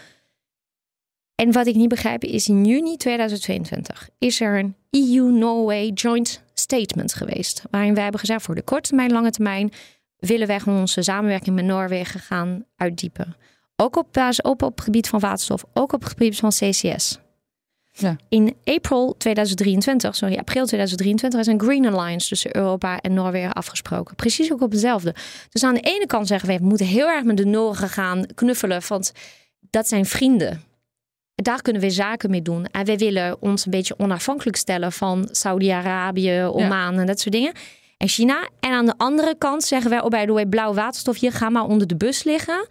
En wat ik niet begrijp is in juni 2022 is er een EU-Norway joint statement geweest. Waarin wij hebben gezegd voor de korte termijn, lange termijn willen wij gewoon onze samenwerking met Noorwegen gaan uitdiepen. Ook op, ook op het gebied van waterstof, ook op het gebied van CCS. Ja. In april 2023, sorry, april 2023 is een Green Alliance tussen Europa en Noorwegen afgesproken. Precies ook op hetzelfde. Dus aan de ene kant zeggen we, we moeten heel erg met de Noren gaan knuffelen, want dat zijn vrienden. Daar kunnen we zaken mee doen. En wij willen ons een beetje onafhankelijk stellen van Saudi-Arabië, Oman en dat soort dingen. En China. En aan de andere kant zeggen wij, oh bij de way, blauw waterstof, hier ga maar onder de bus liggen.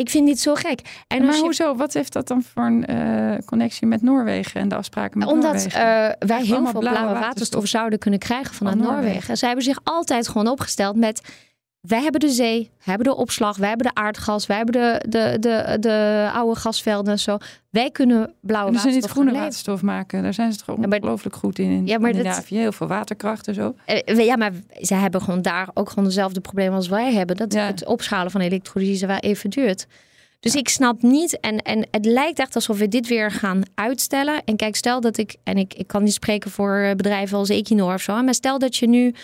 Ik vind dit zo gek. En maar je- hoezo? Wat heeft dat dan voor een eh, connectie met Noorwegen en de afspraken met Omdat Noorwegen? eh, wij heel veel blauwe blauwe waterstof. waterstof zouden kunnen krijgen vanuit Van Noorwegen. Noorwegen. Zij hebben zich altijd gewoon opgesteld met... Wij hebben de zee, wij hebben de opslag, wij hebben de aardgas, wij hebben de, de, de, de oude gasvelden en zo. Wij kunnen blauwe En dus ze niet waterstof groene waterstof maken. Daar zijn ze toch ongelooflijk goed in. in Ja, maar dat-. Heel veel waterkracht en zo. Eh, Ja, maar ze hebben gewoon daar ook gewoon dezelfde problemen als wij hebben. Dat Ja. het opschalen van elektrolyse wel even duurt. Dus ik snap niet, en, en het lijkt echt alsof we dit weer gaan uitstellen. En kijk, stel dat ik, en ik, ik kan niet spreken voor eh, bedrijven als Equinor of zo, maar stel dat je nu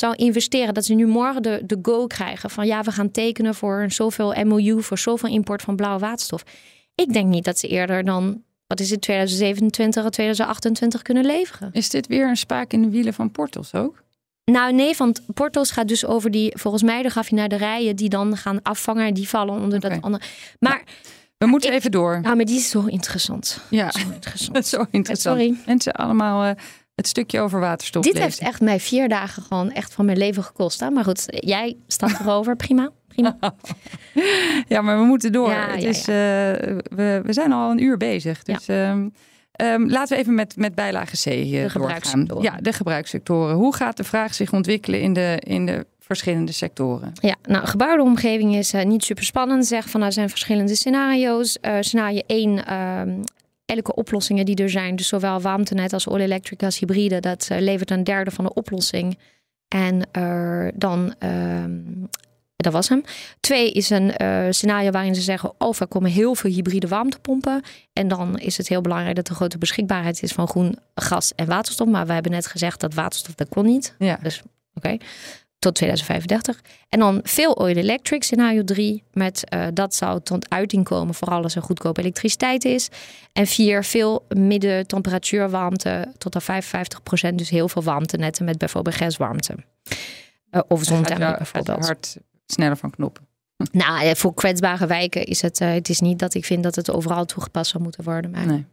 zou investeren, dat ze nu morgen de, de go krijgen van ja, we gaan tekenen voor zoveel MOU, voor zoveel import van blauwe waterstof. Ik denk niet dat ze eerder dan, wat is het, 2027 of 2028 kunnen leveren. Is dit weer een spaak in de wielen van Portos ook? Nou nee, want Portos gaat dus over die, volgens mij de raffinaderijen die dan gaan afvangen. en Die vallen onder dat andere. Maar, We moeten Ik- even door. nou, maar die is zo interessant. Ja, interessant. zo interessant. Sorry. Mensen allemaal eh, het stukje over waterstof Dit lezen. heeft echt mij vier dagen gewoon echt van mijn leven gekost. Hè? Maar goed, jij staat erover. Prima. Prima. Ja, maar we moeten door. Ja, het ja, is, eh, we, we zijn al een uur bezig. Dus ehm, ehm, laten we even met, met bijlage C eh, doorgaan. Ja, de gebruikssectoren. Hoe gaat de vraag zich ontwikkelen in de, in de verschillende sectoren? Ja, nou, gebouwde omgeving is eh, niet super spannend. Zeg van, er zijn verschillende scenario's. Eh scenario 1, ehm, elke oplossingen die er zijn, dus zowel warmtenet als all-electric als hybride, dat eh, levert een derde van de oplossing. En eh, dan, ehm, dat was hem. Twee is een eh, scenario waarin ze zeggen, oh, er komen heel veel hybride warmtepompen. En dan is het heel belangrijk dat er grote beschikbaarheid is van groen gas en waterstof. Maar we hebben net gezegd dat waterstof, dat kon niet. Ja. Dus oké, tot 2035. En dan veel oil electric, scenario 3. Met eh, dat zou tot uiting komen, vooral als er goedkope elektriciteit is. En vier, veel midden temperatuurwarmte tot aan 55% Dus heel veel warmtenetten met bijvoorbeeld gaswarmte. Eh, of je bijvoorbeeld. hart sneller van knoppen. Nou, eh, voor kwetsbare wijken is het, het is niet dat ik vind dat het overal toegepast zou moeten worden. Maar Nee.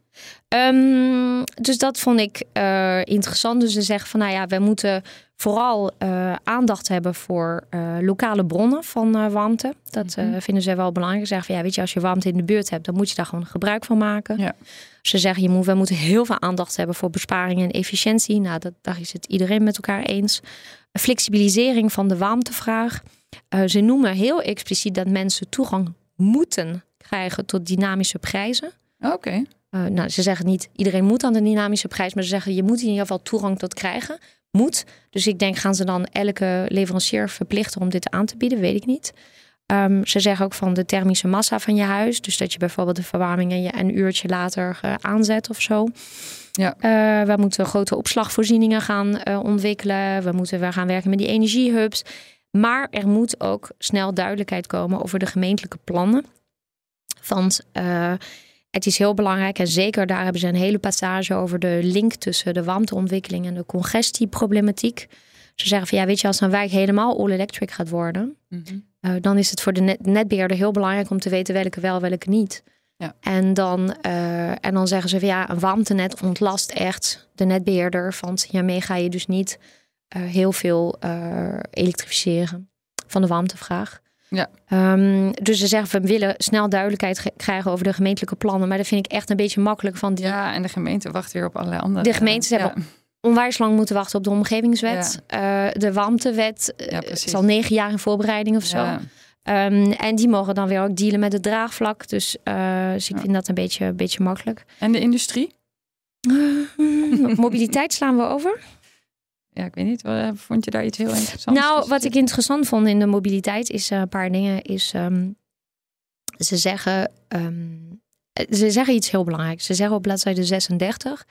Ehm, dus dat vond ik uh, interessant. Dus ze zeggen van nou ja, we moeten vooral uh, aandacht hebben voor uh, lokale bronnen van warmte. Dat Mhm. vinden ze wel belangrijk. Ze zeggen van ja, weet je, als je warmte in de buurt hebt, dan moet je daar gewoon gebruik van maken. Ja. Ze zeggen je moet, we moeten heel veel aandacht hebben voor besparing en efficiëntie. Nou, dat, daar is het iedereen met elkaar eens. Flexibilisering van de warmtevraag. ze noemen heel expliciet dat mensen toegang moeten krijgen tot dynamische prijzen. Oké. Uh, nou, ze zeggen niet iedereen moet aan de dynamische prijs, maar ze zeggen je moet in ieder geval toegang tot krijgen. Moet. Dus ik denk, gaan ze dan elke leverancier verplichten om dit aan te bieden? Weet ik niet. Um, ze zeggen ook van de thermische massa van je huis. Dus dat je bijvoorbeeld de verwarming een, een uurtje later uh, aanzet of zo. Ja. Uh, we moeten grote opslagvoorzieningen gaan uh, ontwikkelen. We moeten we gaan werken met die energiehubs. Maar er moet ook snel duidelijkheid komen over de gemeentelijke plannen. Want het is heel belangrijk en zeker daar hebben ze een hele passage over de link tussen de warmteontwikkeling en de congestieproblematiek. Ze zeggen van ja, weet je, als een wijk helemaal all-electric gaat worden, Mhm. uh, dan is het voor de net netbeheerder heel belangrijk om te weten welke wel, welke niet. Ja. En, dan, uh, en dan zeggen ze van ja, een warmtenet ontlast echt de netbeheerder. Want hiermee ga je dus niet uh, heel veel elektrificeren van de warmtevraag. Ja. Um, dus ze zeggen, we willen snel duidelijkheid krijgen over de gemeentelijke plannen. Maar dat vind ik echt een beetje makkelijk. Van die... Ja, en de gemeente wacht weer op allerlei andere... De gemeentes ja. hebben onwijs lang moeten wachten op de omgevingswet. Ja. Uh, de warmtewet ja, is al negen jaar in voorbereiding of zo. Ja. Um, en die mogen dan weer ook dealen met het draagvlak. Dus, uh, dus ik vind dat een beetje, een beetje makkelijk. En de industrie? Uh, mobiliteit slaan we over. Ja, ik weet niet. Vond je daar iets heel interessants? Nou, wat ik interessant vond in de mobiliteit is uh, een paar dingen. Is um, ze zeggen, um, ze zeggen iets heel belangrijks. Ze zeggen op bladzijde 36: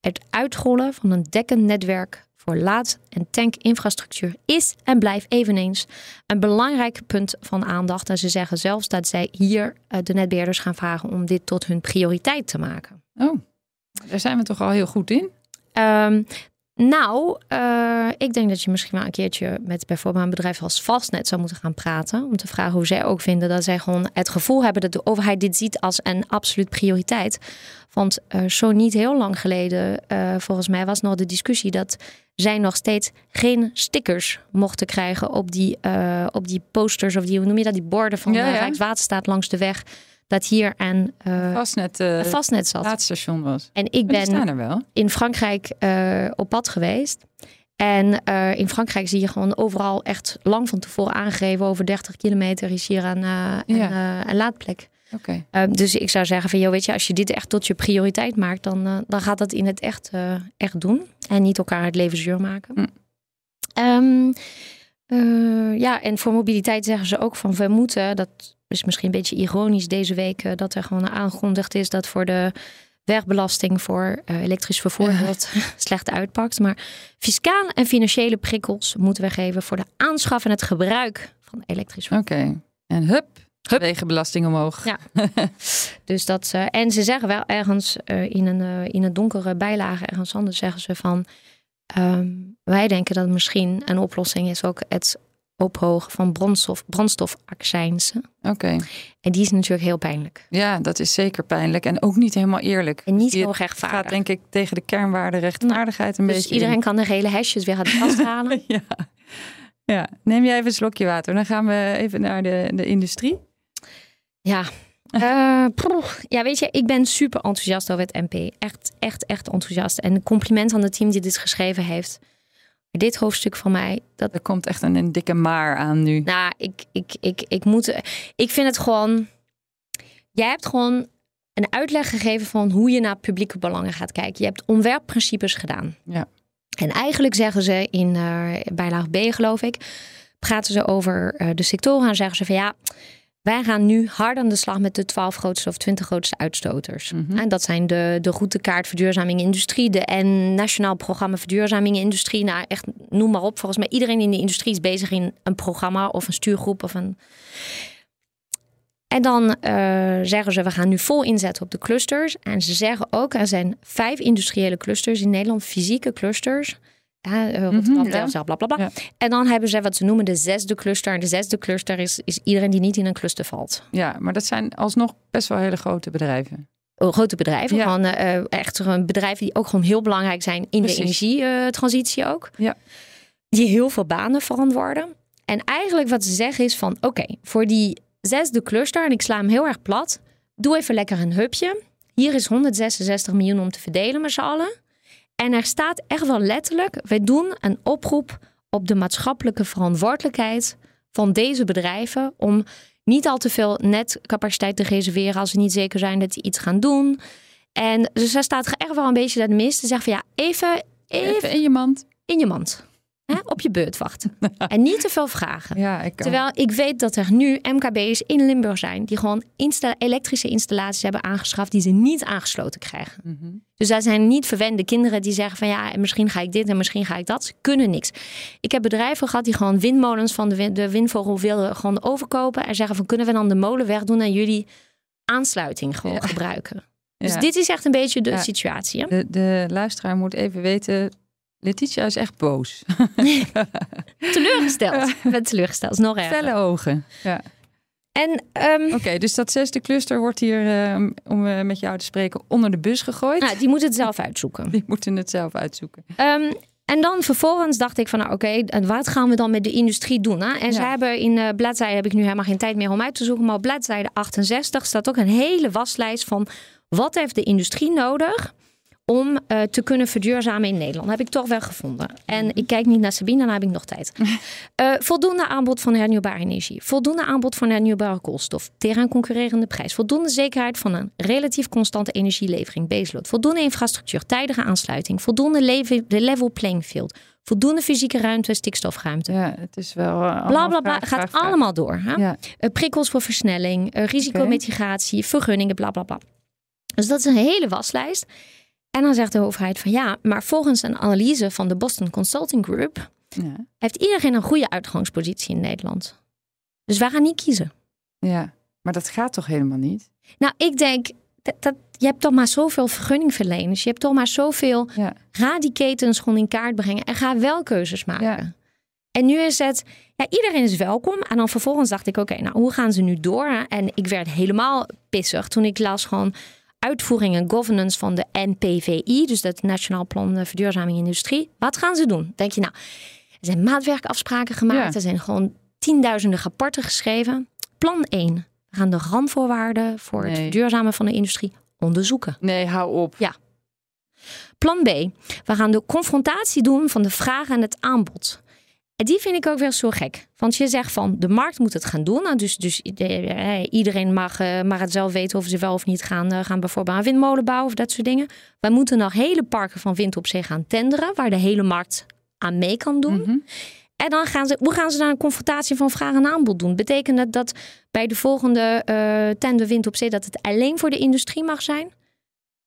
het uitrollen van een dekkend netwerk voor laad- en tankinfrastructuur is en blijft eveneens een belangrijk punt van aandacht. En ze zeggen zelfs dat zij hier uh, de netbeheerders gaan vragen om dit tot hun prioriteit te maken. Oh, daar zijn we toch al heel goed in. Um, nou, uh, ik denk dat je misschien wel een keertje met bijvoorbeeld een bedrijf als Vastnet zou moeten gaan praten. Om te vragen hoe zij ook vinden dat zij gewoon het gevoel hebben dat de overheid dit ziet als een absoluut prioriteit. Want uh, zo niet heel lang geleden, uh, volgens mij, was nog de discussie dat zij nog steeds geen stickers mochten krijgen op die, op die posters of die, hoe noem je dat, die borden van ja. Rijkswaterstaat langs de weg. Dat hier een, uh, Vastnet, uh, vastnet zat. laadstation was. En ik die ben staan er wel. in Frankrijk uh, op pad geweest. En in Frankrijk zie je gewoon overal echt lang van tevoren aangegeven. Over 30 kilometer is hier een, Ja. een, een laadplek. Um, dus ik zou zeggen van, joh, weet je, als je dit echt tot je prioriteit maakt, dan, dan gaat dat in het echt, echt doen. En niet elkaar het leven zuur maken. Hm. Um, uh, ja, en voor mobiliteit zeggen ze ook van, we moeten, dat is misschien een beetje ironisch deze week, uh, dat er gewoon aangekondigd is dat voor de wegbelasting voor uh, elektrisch vervoer Ja. slecht uitpakt. Maar fiscaal en financiële prikkels moeten we geven voor de aanschaf en het gebruik van elektrisch vervoer. Oké. En hup, Hup. wegenbelasting omhoog. Ja. Dus dat, uh, en ze zeggen wel ergens uh, in, een, in een donkere bijlage, ergens anders zeggen ze van. Um, wij denken dat misschien een oplossing is ook het ophogen van brandstof, brandstofaccijnsen. Oké. En die is natuurlijk heel pijnlijk. Ja, dat is zeker pijnlijk en ook niet helemaal eerlijk. En niet Die- heel Het rechtvaardig. gaat denk ik tegen de kernwaarde rechtvaardigheid een dus beetje iedereen in. kan de hele hesjes weer uit de kast halen. Ja. ja, neem jij even een slokje water. Dan gaan we even naar de, de industrie. Ja. Eh, ja, weet je, ik ben super enthousiast over het MP. Echt, echt, echt enthousiast. En compliment aan het team die dit geschreven heeft. Dit hoofdstuk van mij, dat Er komt echt een, een dikke maar aan nu. Nou, ik, ik, ik, ik moet. Ik vind het gewoon. Jij hebt gewoon een uitleg gegeven van hoe je naar publieke belangen gaat kijken. Je hebt ontwerpprincipes gedaan. Ja. En eigenlijk zeggen ze in uh, bijlage B, geloof ik, praten ze over uh, de sectoren en zeggen ze van ja. Wij gaan nu hard aan de slag met de 12 grootste of 20 grootste uitstoters. Mhm. En dat zijn de, de routekaart verduurzaming industrie, de en Nationaal Programma Verduurzaming Industrie. Nou, echt noem maar op. Volgens mij iedereen in de industrie is bezig in een programma of een stuurgroep of een. En dan uh, zeggen ze, we gaan nu vol inzetten op de clusters. En ze zeggen ook, er zijn vijf industriële clusters in Nederland, fysieke clusters. Ja, uh, Rotterdam, Mhm, ja. Delfzijl, bla bla bla. Ja. En dan hebben ze wat ze noemen de zesde cluster. En de zesde cluster is, is iedereen die niet in een cluster valt. Ja, maar dat zijn alsnog best wel hele grote bedrijven. grote bedrijven. Ja. Gewoon eh, echt bedrijven die ook gewoon heel belangrijk zijn in Precies. de energietransitie ook. Ja. Die heel veel banen verantwoorden. En eigenlijk wat ze zeggen is van oké, voor die zesde cluster, en ik sla hem heel erg plat, doe even lekker een hupje. Hier is 166 miljoen om te verdelen met z'n allen. En er staat echt wel letterlijk, wij doen een oproep op de maatschappelijke verantwoordelijkheid van deze bedrijven om niet al te veel netcapaciteit te reserveren als we niet zeker zijn dat die iets gaan doen. En dus er staat echt wel een beetje dat mis te zeggen van ja, even, even Even in je mand. in je mand. Hè, op je beurt wachten. en niet te veel vragen. Ja, ik kan. Terwijl ik weet dat er nu MKB's in Limburg zijn die gewoon insta- elektrische installaties hebben aangeschaft die ze niet aangesloten krijgen. Mhm. Dus daar zijn niet verwende kinderen die zeggen van ja, misschien ga ik dit en misschien ga ik dat. Ze kunnen niks. Ik heb bedrijven gehad die gewoon windmolens van de, de windvogel wilden gewoon overkopen en zeggen van kunnen we dan de molen wegdoen en jullie aansluiting gewoon Ja. gebruiken. Dus Ja. dit is echt een beetje de Ja. situatie. Hè? De, de luisteraar moet even weten. Letitia is echt boos. Teleurgesteld. Ik ben teleurgesteld. Is nog erger. Felle ogen. Ja. En ehm, Oké, dus dat zesde cluster wordt hier, eh, om eh, met jou te spreken, onder de bus gegooid. nou, die moet het zelf uitzoeken. Die moeten het zelf uitzoeken. Ehm, en dan vervolgens dacht ik van, nou, oké, wat gaan we dan met de industrie doen? Hè? En ze hebben in uh, bladzijde, heb ik nu helemaal geen tijd meer om uit te zoeken, maar op bladzijde 68 staat ook een hele waslijst van wat heeft de industrie nodig om eh, te kunnen verduurzamen in Nederland. heb ik toch wel gevonden. En ik kijk niet naar Sabine, dan heb ik nog tijd. Eh, voldoende aanbod van hernieuwbare energie. Voldoende aanbod van hernieuwbare koolstof. Tegen een concurrerende prijs. Voldoende zekerheid van een relatief constante energielevering. Baseload. Voldoende infrastructuur. Tijdige aansluiting. Voldoende level, playing field. Voldoende fysieke ruimte, stikstofruimte. Ja, het is wel. eh, Bla allemaal bla bla. vraag, Gaat vraag, allemaal door. Hè? Ja. Eh, prikkels voor versnelling, eh, risicomitigatie, vergunningen, bla bla bla. Dus dat is een hele waslijst. En dan zegt de overheid van ja, maar volgens een analyse van de Boston Consulting Group Ja. heeft iedereen een goede uitgangspositie in Nederland. Dus wij gaan niet kiezen. ja, maar dat gaat toch helemaal niet? Nou, ik denk dat, dat je hebt toch maar zoveel vergunningverleners, je hebt toch maar zoveel. Ja. Ga die ketens gewoon in kaart brengen en ga wel keuzes maken. Ja. En nu is het, ja, iedereen is welkom. En dan vervolgens dacht ik, oké, nou, hoe gaan ze nu door? En ik werd helemaal pissig toen ik las gewoon uitvoering en governance van de NPVI, dus dat Nationaal Plan eh, Verduurzaming Industrie. Wat gaan ze doen? Denk je, nou, er zijn maatwerkafspraken gemaakt, Ja. er zijn gewoon tienduizenden rapporten geschreven. Plan 1. We gaan de randvoorwaarden voor het verduurzamen van de industrie onderzoeken. Nee, hou op. Ja. Plan B. We gaan de confrontatie doen van de vraag en het aanbod. Die vind ik ook wel zo gek. Want je zegt van de markt moet het gaan doen. Nou, dus dus eh, iedereen mag, eh, mag het zelf weten of ze wel of niet gaan, eh, gaan bijvoorbeeld aan windmolen bouwen of dat soort dingen. Wij moeten nog hele parken van wind op zee gaan tenderen, waar de hele markt aan mee kan doen. Mhm. En dan gaan ze, hoe gaan ze dan een confrontatie van vraag en aanbod doen? Betekent dat dat bij de volgende eh tender wind op zee dat het alleen voor de industrie mag zijn?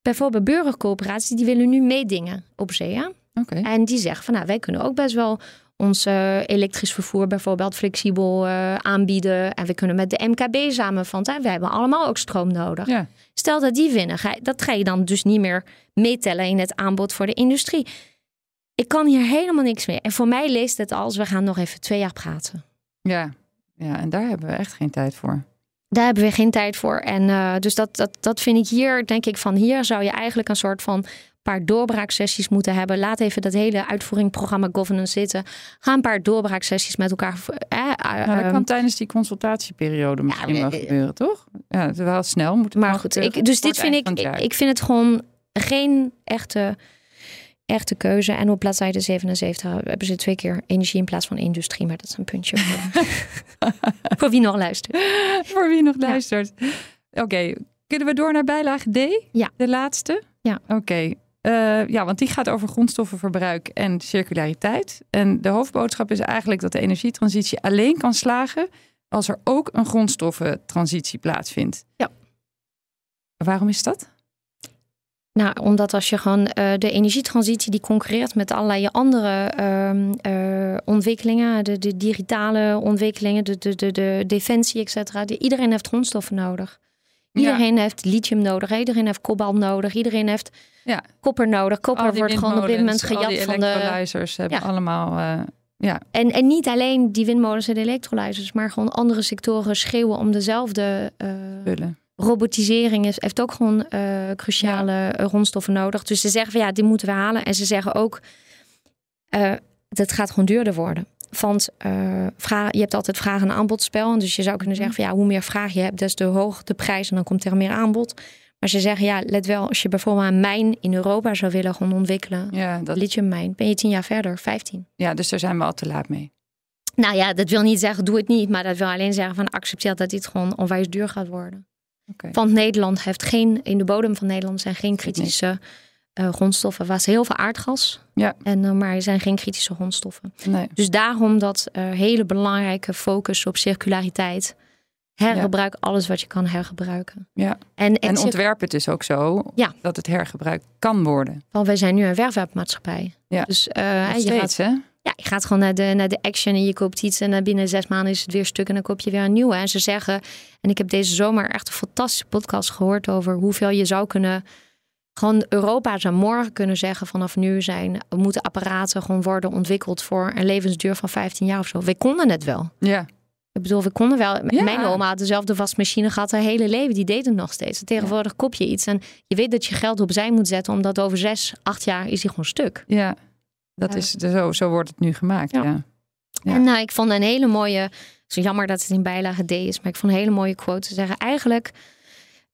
Bijvoorbeeld burgercoöperaties, die willen nu meedingen op zee. Oké. En die zeggen van nou, wij kunnen ook best wel ons eh, elektrisch vervoer bijvoorbeeld flexibel eh, aanbieden. En we kunnen met de MKB samen, want hè, wij hebben allemaal ook stroom nodig. Ja. Stel dat die winnen, ga, dat ga je dan dus niet meer meetellen in het aanbod voor de industrie. Ik kan hier helemaal niks mee. En voor mij leest het als we gaan nog even twee jaar praten. Ja. ja, en daar hebben we echt geen tijd voor. Daar hebben we geen tijd voor. En eh, dus dat, dat, dat vind ik hier, denk ik van hier zou je eigenlijk een soort van paar doorbraaksessies moeten hebben. Laat even dat hele uitvoeringprogramma governance zitten. Ga een paar doorbraaksessies met elkaar. Eh, eh, Nou, dat ehm, kan tijdens die consultatieperiode misschien wel eh, gebeuren, toch? Ja, het is wel snel. Moet het maar wel goed, ik, dus dit vind ik, ik vind het gewoon geen echte, echte keuze. En op bladzijde 77 hebben ze twee keer energie in plaats van industrie. Maar dat is een puntje voor, voor wie nog luistert. Voor wie nog luistert. Oké, kunnen we door naar bijlage D? Ja. De laatste? Ja. Oké. Eh, ja, want die gaat over grondstoffenverbruik en circulariteit. En de hoofdboodschap is eigenlijk dat de energietransitie alleen kan slagen als er ook een grondstoffentransitie plaatsvindt. Ja. Waarom is dat? Nou, omdat als je gewoon eh, de energietransitie die concurreert met allerlei andere ehm, eh, ontwikkelingen, de, de digitale ontwikkelingen, de, de, de, de defensie, et cetera. die- Iedereen heeft grondstoffen nodig. Iedereen heeft lithium nodig, iedereen heeft kobalt nodig, iedereen heeft Ja. kopper nodig. Kopper wordt gewoon op dit moment gejat van de. electrolyzers hebben Ja. allemaal... eh, ja, En, en niet alleen die windmolens en de elektrolyzers, maar gewoon andere sectoren schreeuwen om dezelfde eh, spullen. robotisering is, heeft ook gewoon uh, cruciale grondstoffen nodig. Dus ze zeggen van ja, die moeten we halen. En ze zeggen ook, uh, dat gaat gewoon duurder worden. Want uh, vraag, je hebt altijd vraag- en aanbodspel. Dus je zou kunnen zeggen van ja, hoe meer vraag je hebt, des te hoger de prijs en dan komt er meer aanbod. Maar ze zeggen ja, let wel, als je bijvoorbeeld een mijn in Europa zou willen gaan ontwikkelen, ja, dat... lithiummijn, ben je tien jaar verder, 15. Ja, dus daar zijn we al te laat mee. Nou ja, dat wil niet zeggen doe het niet, maar dat wil alleen zeggen van accepteer dat dit gewoon onwijs duur gaat worden. Okay. Want Nederland heeft geen, in de bodem van Nederland zijn geen kritische uh, grondstoffen. was heel veel aardgas, ja. en, uh, maar er zijn geen kritische grondstoffen. Nee. Dus daarom dat uh, hele belangrijke focus op circulariteit. Hergebruik alles wat je kan hergebruiken. Ja. En, en, ontwerp het dus ook zo ja. dat het hergebruikt kan worden. Want wij zijn nu een werfwerpmaatschappij. Ja. Dus uh, je gaat, hè? Ja, je gaat gewoon naar de, naar de action en je koopt iets en binnen zes maanden is het weer stuk en dan koop je weer een nieuwe. En ze zeggen, en ik heb deze zomer echt een fantastische podcast gehoord over hoeveel je zou kunnen gewoon Europa zou morgen kunnen zeggen vanaf nu zijn, moeten apparaten gewoon worden ontwikkeld voor een levensduur van 15 jaar of zo. We konden het wel. Ja. Ik bedoel, we konden wel. Mijn oma had dezelfde wasmachine gehad haar hele leven. Die deed het nog steeds. Tegenwoordig kop je iets en je weet dat je geld opzij moet zetten, omdat over zes, acht jaar is hij gewoon stuk. Ja, dat is zo, zo wordt het nu gemaakt. Ja. En nou, ik vond een hele mooie. Zo jammer dat het in bijlage D is, maar ik vond een hele mooie quote te zeggen. Eigenlijk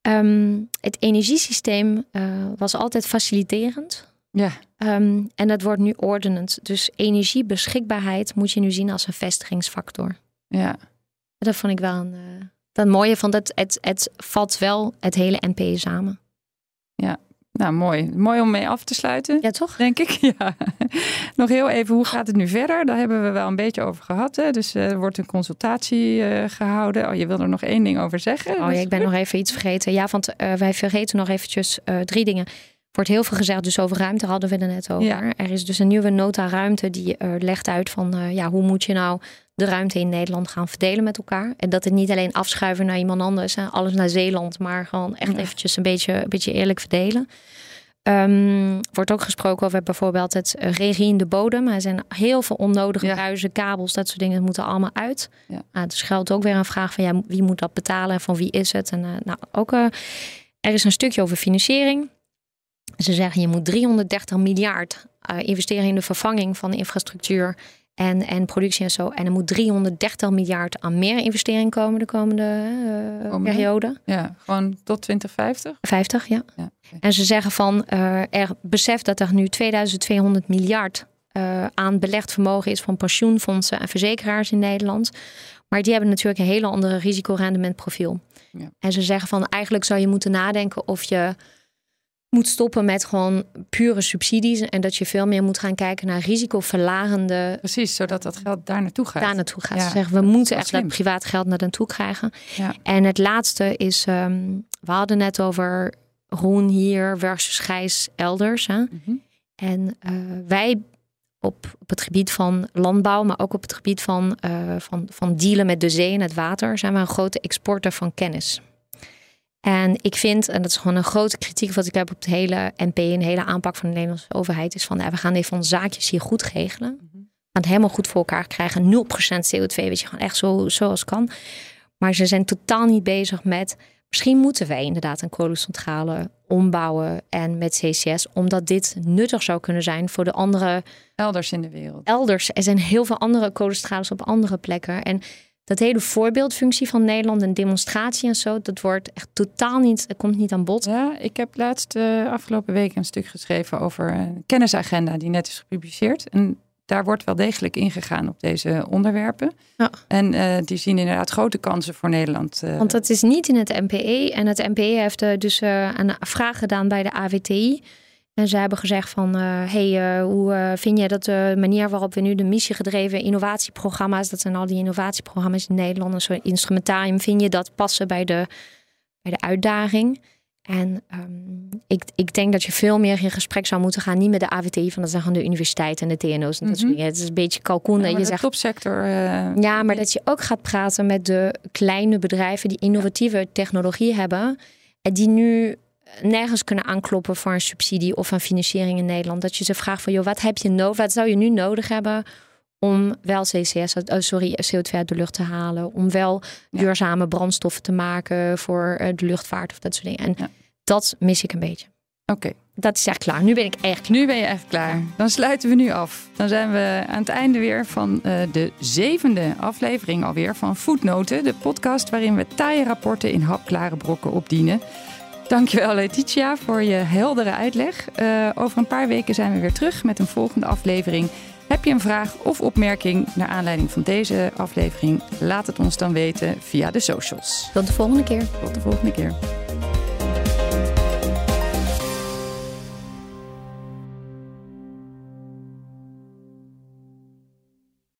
Ehm, het energiesysteem uh, was altijd faciliterend. Ja. Um, en dat wordt nu ordenend. Dus energiebeschikbaarheid moet je nu zien als een vestigingsfactor. Ja. Dat vond ik wel een. Uh, dat mooie van dat het, het vat wel het hele NP samen. Ja, nou, mooi. Mooi om mee af te sluiten. Ja, toch? Denk ik. Ja. Nog heel even, hoe gaat het nu verder? Daar hebben we wel een beetje over gehad. Hè? Dus eh, er wordt een consultatie uh, gehouden. Oh, je wil er nog één ding over zeggen? Oh ja, ik ben nog even iets vergeten. Ja, want uh, wij vergeten nog eventjes drie dingen. Er wordt heel veel gezegd, dus over ruimte hadden we het net over. Ja. Er is dus een nieuwe nota ruimte die legt uit van ja, hoe moet je nou de ruimte in Nederland gaan verdelen met elkaar. En dat het niet alleen afschuiven naar iemand anders, hè, alles naar Zeeland, maar gewoon echt eventjes een beetje, een beetje eerlijk verdelen. Um, wordt ook gesproken over bijvoorbeeld het regie in de bodem. Er zijn heel veel onnodige ja. ruizen, kabels, dat soort dingen moeten allemaal uit. Ja. Nou, dus geldt ook weer een vraag van ja, wie moet dat betalen en van wie is het? En uh, nou, ook uh, er is een stukje over financiering. Ze zeggen je moet 330 miljard uh, investeren in de vervanging van de infrastructuur en, en productie en zo. En er moet 330 miljard aan meer investering komen de komende uh, periode. Ja, gewoon tot 2050? 50, ja. ja En ze zeggen van, uh, er beseft dat er nu 2200 miljard uh, aan belegd vermogen is van pensioenfondsen en verzekeraars in Nederland. Maar die hebben natuurlijk een hele andere risicorendementprofiel. Ja. En ze zeggen van, eigenlijk zou je moeten nadenken of je moet stoppen met gewoon pure subsidies en dat je veel meer moet gaan kijken naar risicoverlagende. Precies, zodat dat geld daar naartoe gaat. Daar naartoe gaat. Ja, zeggen we moeten echt dat privaat geld naar naartoe krijgen. Ja. En het laatste is, um, we hadden net over groen hier versus grijs elders. Hè? Mhm. En uh, wij op, op het gebied van landbouw, maar ook op het gebied van, uh, van, van dealen met de zee en het water, zijn we een grote exporter van kennis. En ik vind, en dat is gewoon een grote kritiek wat ik heb op de hele NP en de hele aanpak van de Nederlandse overheid, is van we gaan even onze zaakjes hier goed regelen. We gaan het helemaal goed voor elkaar krijgen. 0% CO2, weet je, gewoon echt zo, zoals kan. Maar ze zijn totaal niet bezig met. Misschien moeten wij inderdaad een kolencentrale ombouwen en met CCS, omdat dit nuttig zou kunnen zijn voor de andere. Elders in de wereld. Elders. Er zijn heel veel andere kolencentrales op andere plekken. En dat hele voorbeeldfunctie van Nederland, een demonstratie en zo, dat wordt echt totaal niet, dat komt niet aan bod. Ja, ik heb laatst uh, afgelopen week een stuk geschreven over een kennisagenda die net is gepubliceerd. En daar wordt wel degelijk ingegaan op deze onderwerpen. Ja. En uh, die zien inderdaad grote kansen voor Nederland. Uh. Want dat is niet in het MPE. En het MPE heeft dus een vraag gedaan bij de AWTI. En ze hebben gezegd van, uh, hey, uh, hoe uh, vind je dat de manier waarop we nu de missiegedreven innovatieprogramma's, dat zijn al die innovatieprogramma's in Nederland, een soort instrumentarium, vind je dat passen bij de, bij de uitdaging? En um, ik, ik denk dat je veel meer in gesprek zou moeten gaan, niet met de AVTI, van dat zijn gewoon de universiteiten en de TNO's. En dat mm -hmm. Het is een beetje kalkoen. Ja, je de zegt, topsector. ja, maar dat je ook gaat praten met de kleine bedrijven die innovatieve technologie hebben. En die nu nergens kunnen aankloppen voor een subsidie of een financiering in Nederland. Dat je ze vraagt van, joh, wat heb je nodig? Wat zou je nu nodig hebben om wel CCS, uh, sorry, CO2 uit de lucht te halen. Om wel duurzame brandstoffen te maken voor uh, de luchtvaart of dat soort dingen. En ja. dat mis ik een beetje. Oké. Dat is echt klaar. Nu ben ik echt Nu ben je echt klaar. Dan sluiten we nu af. Dan zijn we aan het einde weer van uh, de zevende aflevering alweer van Voetnoten. De podcast waarin we taaie rapporten in hapklare brokken opdienen. Dankjewel Letitia voor je heldere uitleg. Uh, over een paar weken zijn we weer terug met een volgende aflevering. Heb je een vraag of opmerking naar aanleiding van deze aflevering? Laat het ons dan weten via de socials. Tot de volgende keer. Tot de volgende keer.